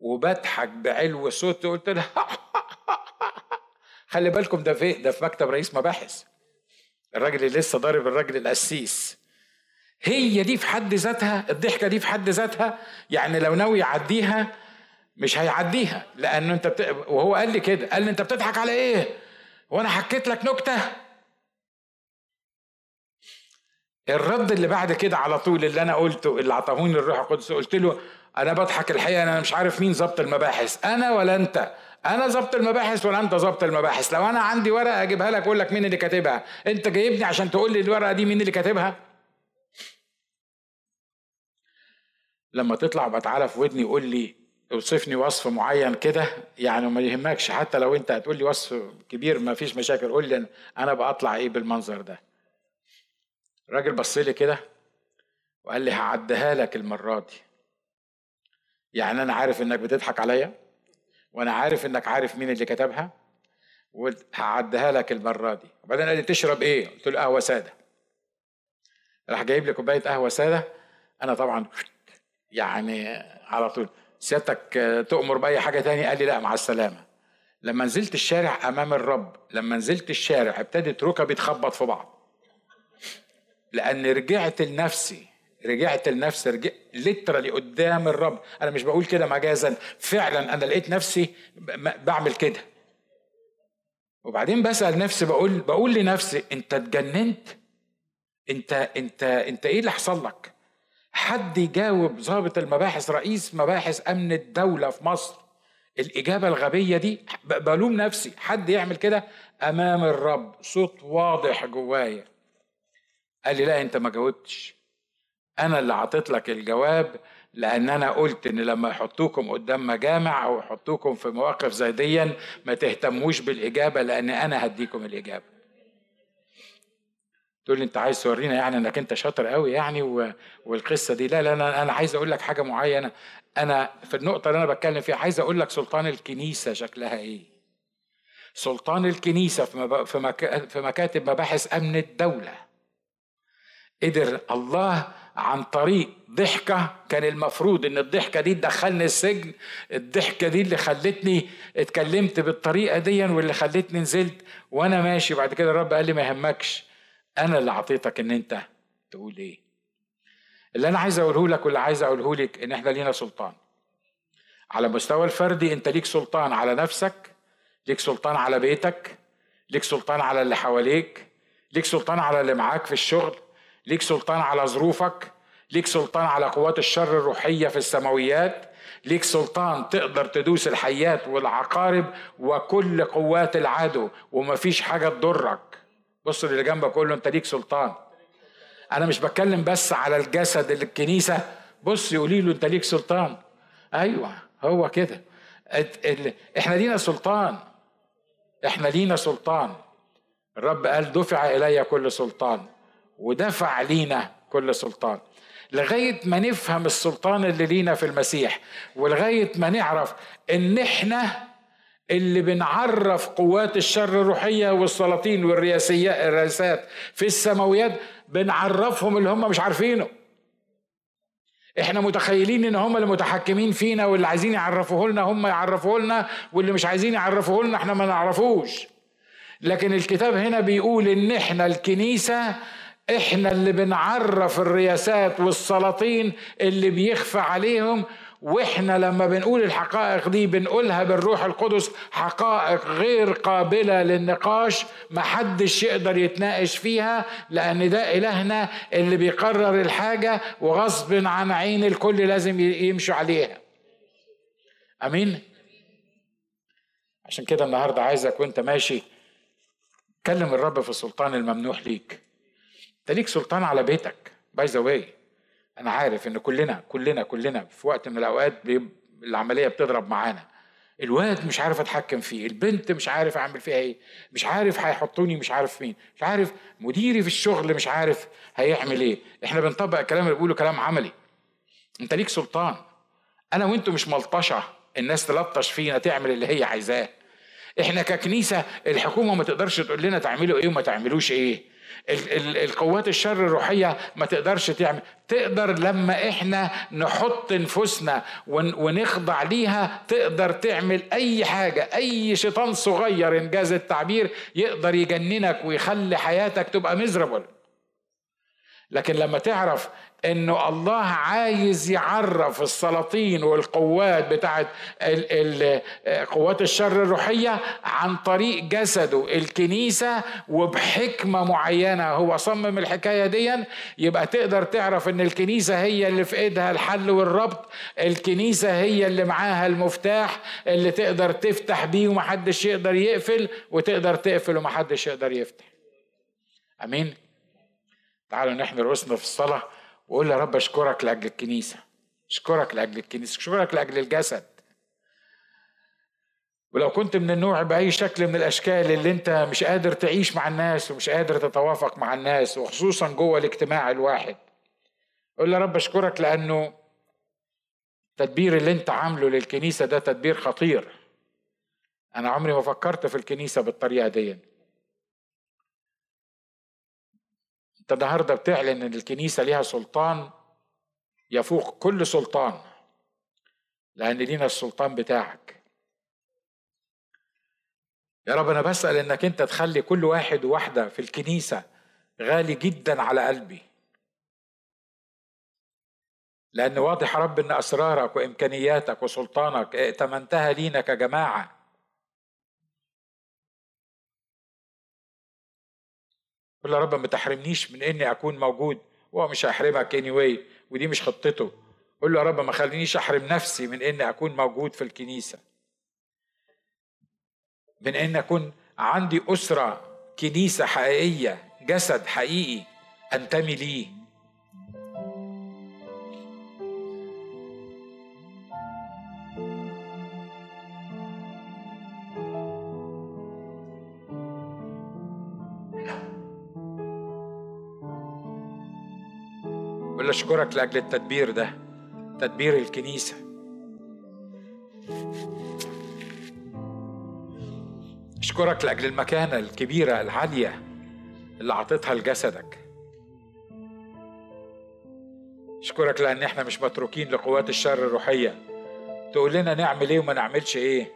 وبضحك بعلو صوت قلت له خلي بالكم ده في ده في مكتب رئيس مباحث. الراجل اللي لسه ضارب الراجل القسيس. هي دي في حد ذاتها الضحكة دي في حد ذاتها يعني لو ناوي يعديها مش هيعديها لأنه أنت بت... وهو قال لي كده قال لي أنت بتضحك على إيه؟ وأنا حكيت لك نكتة. الرد اللي بعد كده على طول اللي أنا قلته اللي عطاهوني الروح القدس قلت له أنا بضحك الحقيقة أنا مش عارف مين ظبط المباحث أنا ولا أنت. أنا ظبط المباحث ولا أنت ظبط المباحث؟ لو أنا عندي ورقة أجيبها لك أقول لك مين اللي كاتبها. أنت جايبني عشان تقول لي الورقة دي مين اللي كاتبها؟ لما تطلع بقى تعالى في ودني قول لي أوصفني وصف معين كده. يعني ما يهمكش حتى لو أنت هتقول لي وصف كبير ما فيش مشاكل قول لي أنا بطلع إيه بالمنظر ده. الراجل بص لي كده وقال لي هعديها لك المرة دي. يعني أنا عارف إنك بتضحك عليا وأنا عارف إنك عارف مين اللي كتبها وهعديها لك المرة دي. وبعدين قال لي تشرب إيه؟ قلت له قهوة سادة. راح جايب لي كوباية قهوة سادة. أنا طبعا يعني على طول. سيادتك تؤمر بأي حاجة تاني؟ قال لي لا مع السلامة. لما نزلت الشارع أمام الرب لما نزلت الشارع ابتدت ركبي تخبط في بعض. لأن رجعت لنفسي رجعت لنفسي رجع ليترالي قدام الرب. أنا مش بقول كده مجازا. فعلا أنا لقيت نفسي بعمل كده. وبعدين بسأل نفسي بقول بقول لنفسي أنت اتجننت؟ أنت أنت أنت إيه اللي حصل لك؟ حد يجاوب ضابط المباحث رئيس مباحث أمن الدولة في مصر. الإجابة الغبية دي بلوم نفسي. حد يعمل كده؟ أمام الرب. صوت واضح جوايا. قال لي لا أنت ما جاوبتش. أنا اللي عطيت لك الجواب لأن أنا قلت إن لما يحطوكم قدام مجامع أو يحطوكم في مواقف زي دي ما تهتموش بالإجابة لأن أنا هديكم الإجابة. تقول لي انت عايز تورينا يعني انك انت شاطر قوي يعني والقصة دي. لا لا أنا أنا عايز أقول لك حاجة معينة. أنا في النقطة اللي أنا بتكلم فيها عايز أقول لك سلطان الكنيسة شكلها إيه. سلطان الكنيسة في, في مكاتب مباحث أمن الدولة. قدر الله عن طريق ضحكة كان المفروض إن الضحكة دي تدخلني السجن. الضحكة دي اللي خلتني اتكلمت بالطريقة دي واللي خلتني نزلت وأنا ماشي. بعد كده الرب قال لي ما يهمكش. أنا اللي اعطيتك إن أنت تقول إيه. اللي أنا عايز أقوله لك واللي عايز أقوله لك إن إحنا لينا سلطان. على مستوى الفردي أنت ليك سلطان على نفسك ليك سلطان على بيتك ليك سلطان على اللي حواليك ليك سلطان على اللي معاك في الشغل ليك سلطان على ظروفك ليك سلطان على قوات الشر الروحية في السماويات ليك سلطان تقدر تدوس الحيات والعقارب وكل قوات العدو ومفيش حاجة تضرك. بص اللي جنبك قول له انت ليك سلطان. أنا مش بتكلم بس على الجسد اللي الكنيسة. بص يقولي له انت ليك سلطان. أيوه هو كده. إحنا لينا سلطان. إحنا لينا سلطان. الرب قال دفع إلي كل سلطان ودفع لينا كل سلطان. لغاية ما نفهم السلطان اللي لينا في المسيح ولغاية ما نعرف ان إحنا اللي بنعرف قوات الشر الروحية والسلاطين والرياسيات الرئاسات في السماويات بنعرفهم اللي هم مش عارفينه. إحنا متخيلين إن هم اللي متحكمين فينا واللي عايزين يعرفوه لنا هم يعرفوه لنا واللي مش عايزين يعرفوه لنا إحنا ما نعرفوش. لكن الكتاب هنا بيقول إن إحنا الكنيسة إحنا اللي بنعرف الرياسات والسلاطين اللي بيخفى عليهم وإحنا لما بنقول الحقائق دي بنقولها بالروح القدس حقائق غير قابلة للنقاش محدش يقدر يتناقش فيها لأن ده إلهنا اللي بيقرر الحاجة وغصب عن عين الكل لازم يمشوا عليها. أمين؟ عشان كده النهاردة عايزك وأنت ماشي كلم الرب في السلطان الممنوح ليك. انت ليك سلطان على بيتك. by the way أنا عارف إن كلنا كلنا كلنا في وقت من الأوقات العملية بتضرب معانا. الواد مش عارف أتحكم فيه البنت مش عارف أعمل فيها إيه مش عارف هيحطوني مش عارف مين مش عارف مديري في الشغل مش عارف هيعمل إيه. إحنا بنطبق الكلام اللي بيقوله كلام عملي. أنت ليك سلطان. أنا وأنتوا مش ملطشة. الناس تلطش فينا تعمل اللي هي عايزاه. إحنا ككنيسة الحكومة ما تقدرش تقول لنا تعملوا إيه وما تعملوش إيه. القوات الشر الروحية ما تقدرش تعمل. تقدر لما إحنا نحط نفوسنا ونخضع ليها تقدر تعمل أي حاجة. أي شيطان صغير إنجاز التعبير يقدر يجننك ويخلي حياتك تبقى مزربل لكن لما تعرف إنه الله عايز يعرف السلاطين والقوات بتاعت قوات الشر الروحية عن طريق جسده الكنيسة وبحكمة معينة. هو صمم الحكاية دي يبقى تقدر تعرف إن الكنيسة هي اللي في إيدها الحل والربط الكنيسة هي اللي معاها المفتاح اللي تقدر تفتح بيه ومحدش يقدر يقفل وتقدر تقفل ومحدش يقدر يفتح. آمين؟ تعالوا نحن رؤوسنا في الصلاة. وقول يا رب اشكرك لأجل الكنيسة اشكرك لأجل الكنيسة اشكرك لأجل الجسد. ولو كنت من النوع بأي شكل من الأشكال اللي أنت مش قادر تعيش مع الناس ومش قادر تتوافق مع الناس وخصوصا جوه الاجتماع الواحد قول يا رب اشكرك لأنه التدبير اللي أنت عامله للكنيسة ده تدبير خطير. أنا عمري ما فكرت في الكنيسة بالطريقة دي انت النهارده بتعلن إن الكنيسة ليها سلطان يفوق كل سلطان لأن لينا السلطان بتاعك. يا رب أنا بسأل إنك أنت تخلي كل واحد وواحده في الكنيسة غالي جدا على قلبي. لأن واضح يا رب إن أسرارك وإمكانياتك وسلطانك ائتمنتها لينا كجماعة. قول يا رب ما تحرمنيش من إني أكون موجود. هو مش هيحرمك اني anyway ودي مش خطته. قول له يا رب ما خلينيش أحرم نفسي من إني أكون موجود في الكنيسة. من ان أكون عندي أسرة كنيسة حقيقية جسد حقيقي أنتمي ليه. أشكرك لأجل التدبير ده تدبير الكنيسة. أشكرك لأجل المكانة الكبيرة العالية اللي أعطيتها لجسدك. أشكرك لأن إحنا مش متروكين لقوات الشر الروحية. تقول لنا نعمل إيه وما نعملش إيه.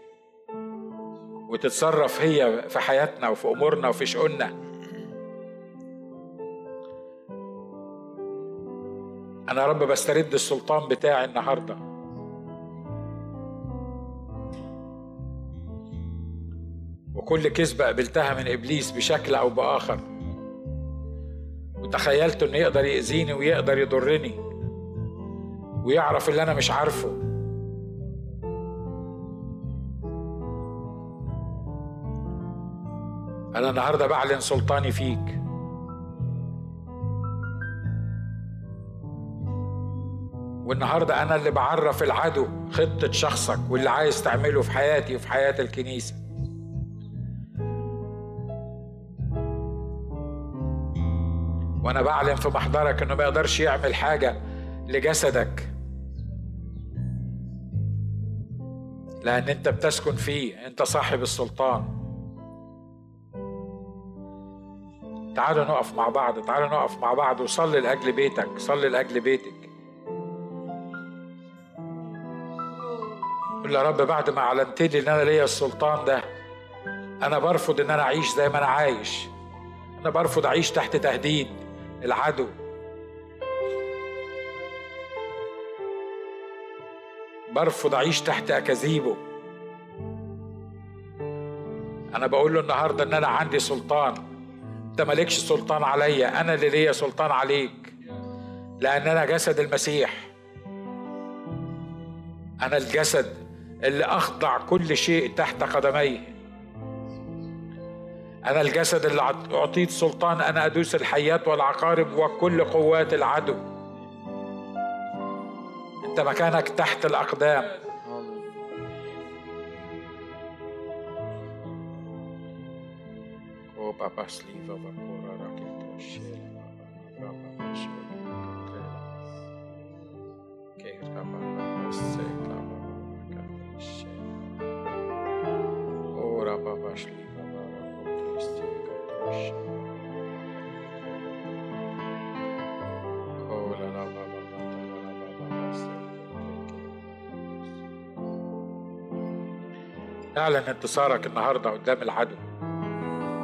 وتتصرف هي في حياتنا وفي أمورنا وفي شؤوننا. أنا يا رب بسترد السلطان بتاعي النهارده. وكل كذبة قبلتها من إبليس بشكل أو بآخر. وتخيلت إنه يقدر يأذيني ويقدر يضرني. ويعرف اللي أنا مش عارفه. أنا النهارده بعلن سلطاني فيك. والنهارده أنا اللي بعرف العدو خطة شخصك واللي عايز تعمله في حياتي وفي حياة الكنيسة. وأنا بعلن في محضرك انه ما يقدرش يعمل حاجة لجسدك. لأن انت بتسكن فيه انت صاحب السلطان. تعالوا نقف مع بعض تعالوا نقف مع بعض وصلي لأجل بيتك صلي لأجل بيتك. قول يا رب بعد ما أعلنت لي إن أنا ليا السلطان ده أنا برفض إن أنا أعيش زي ما أنا عايش. أنا برفض أعيش تحت تهديد العدو. برفض أعيش تحت أكاذيبه. أنا بقول له النهارده إن أنا عندي سلطان. أنت مالكش سلطان عليا أنا اللي ليا سلطان عليك. لأن أنا جسد المسيح. أنا الجسد اللي اخضع كل شيء تحت قدميه أنا الجسد اللي اعطيت سلطان أنا ادوس الحيات والعقارب وكل قوات العدو انت مكانك تحت الاقدام Baba Sliva اعلن انتصارك النهارده قدام العدو.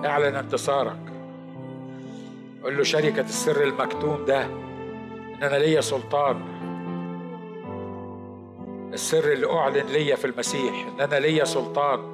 اعلن انتصارك. قول له شركة السر المكتوم ده إن أنا ليا سلطان. السر اللي أعلن ليا في المسيح إن أنا ليا سلطان.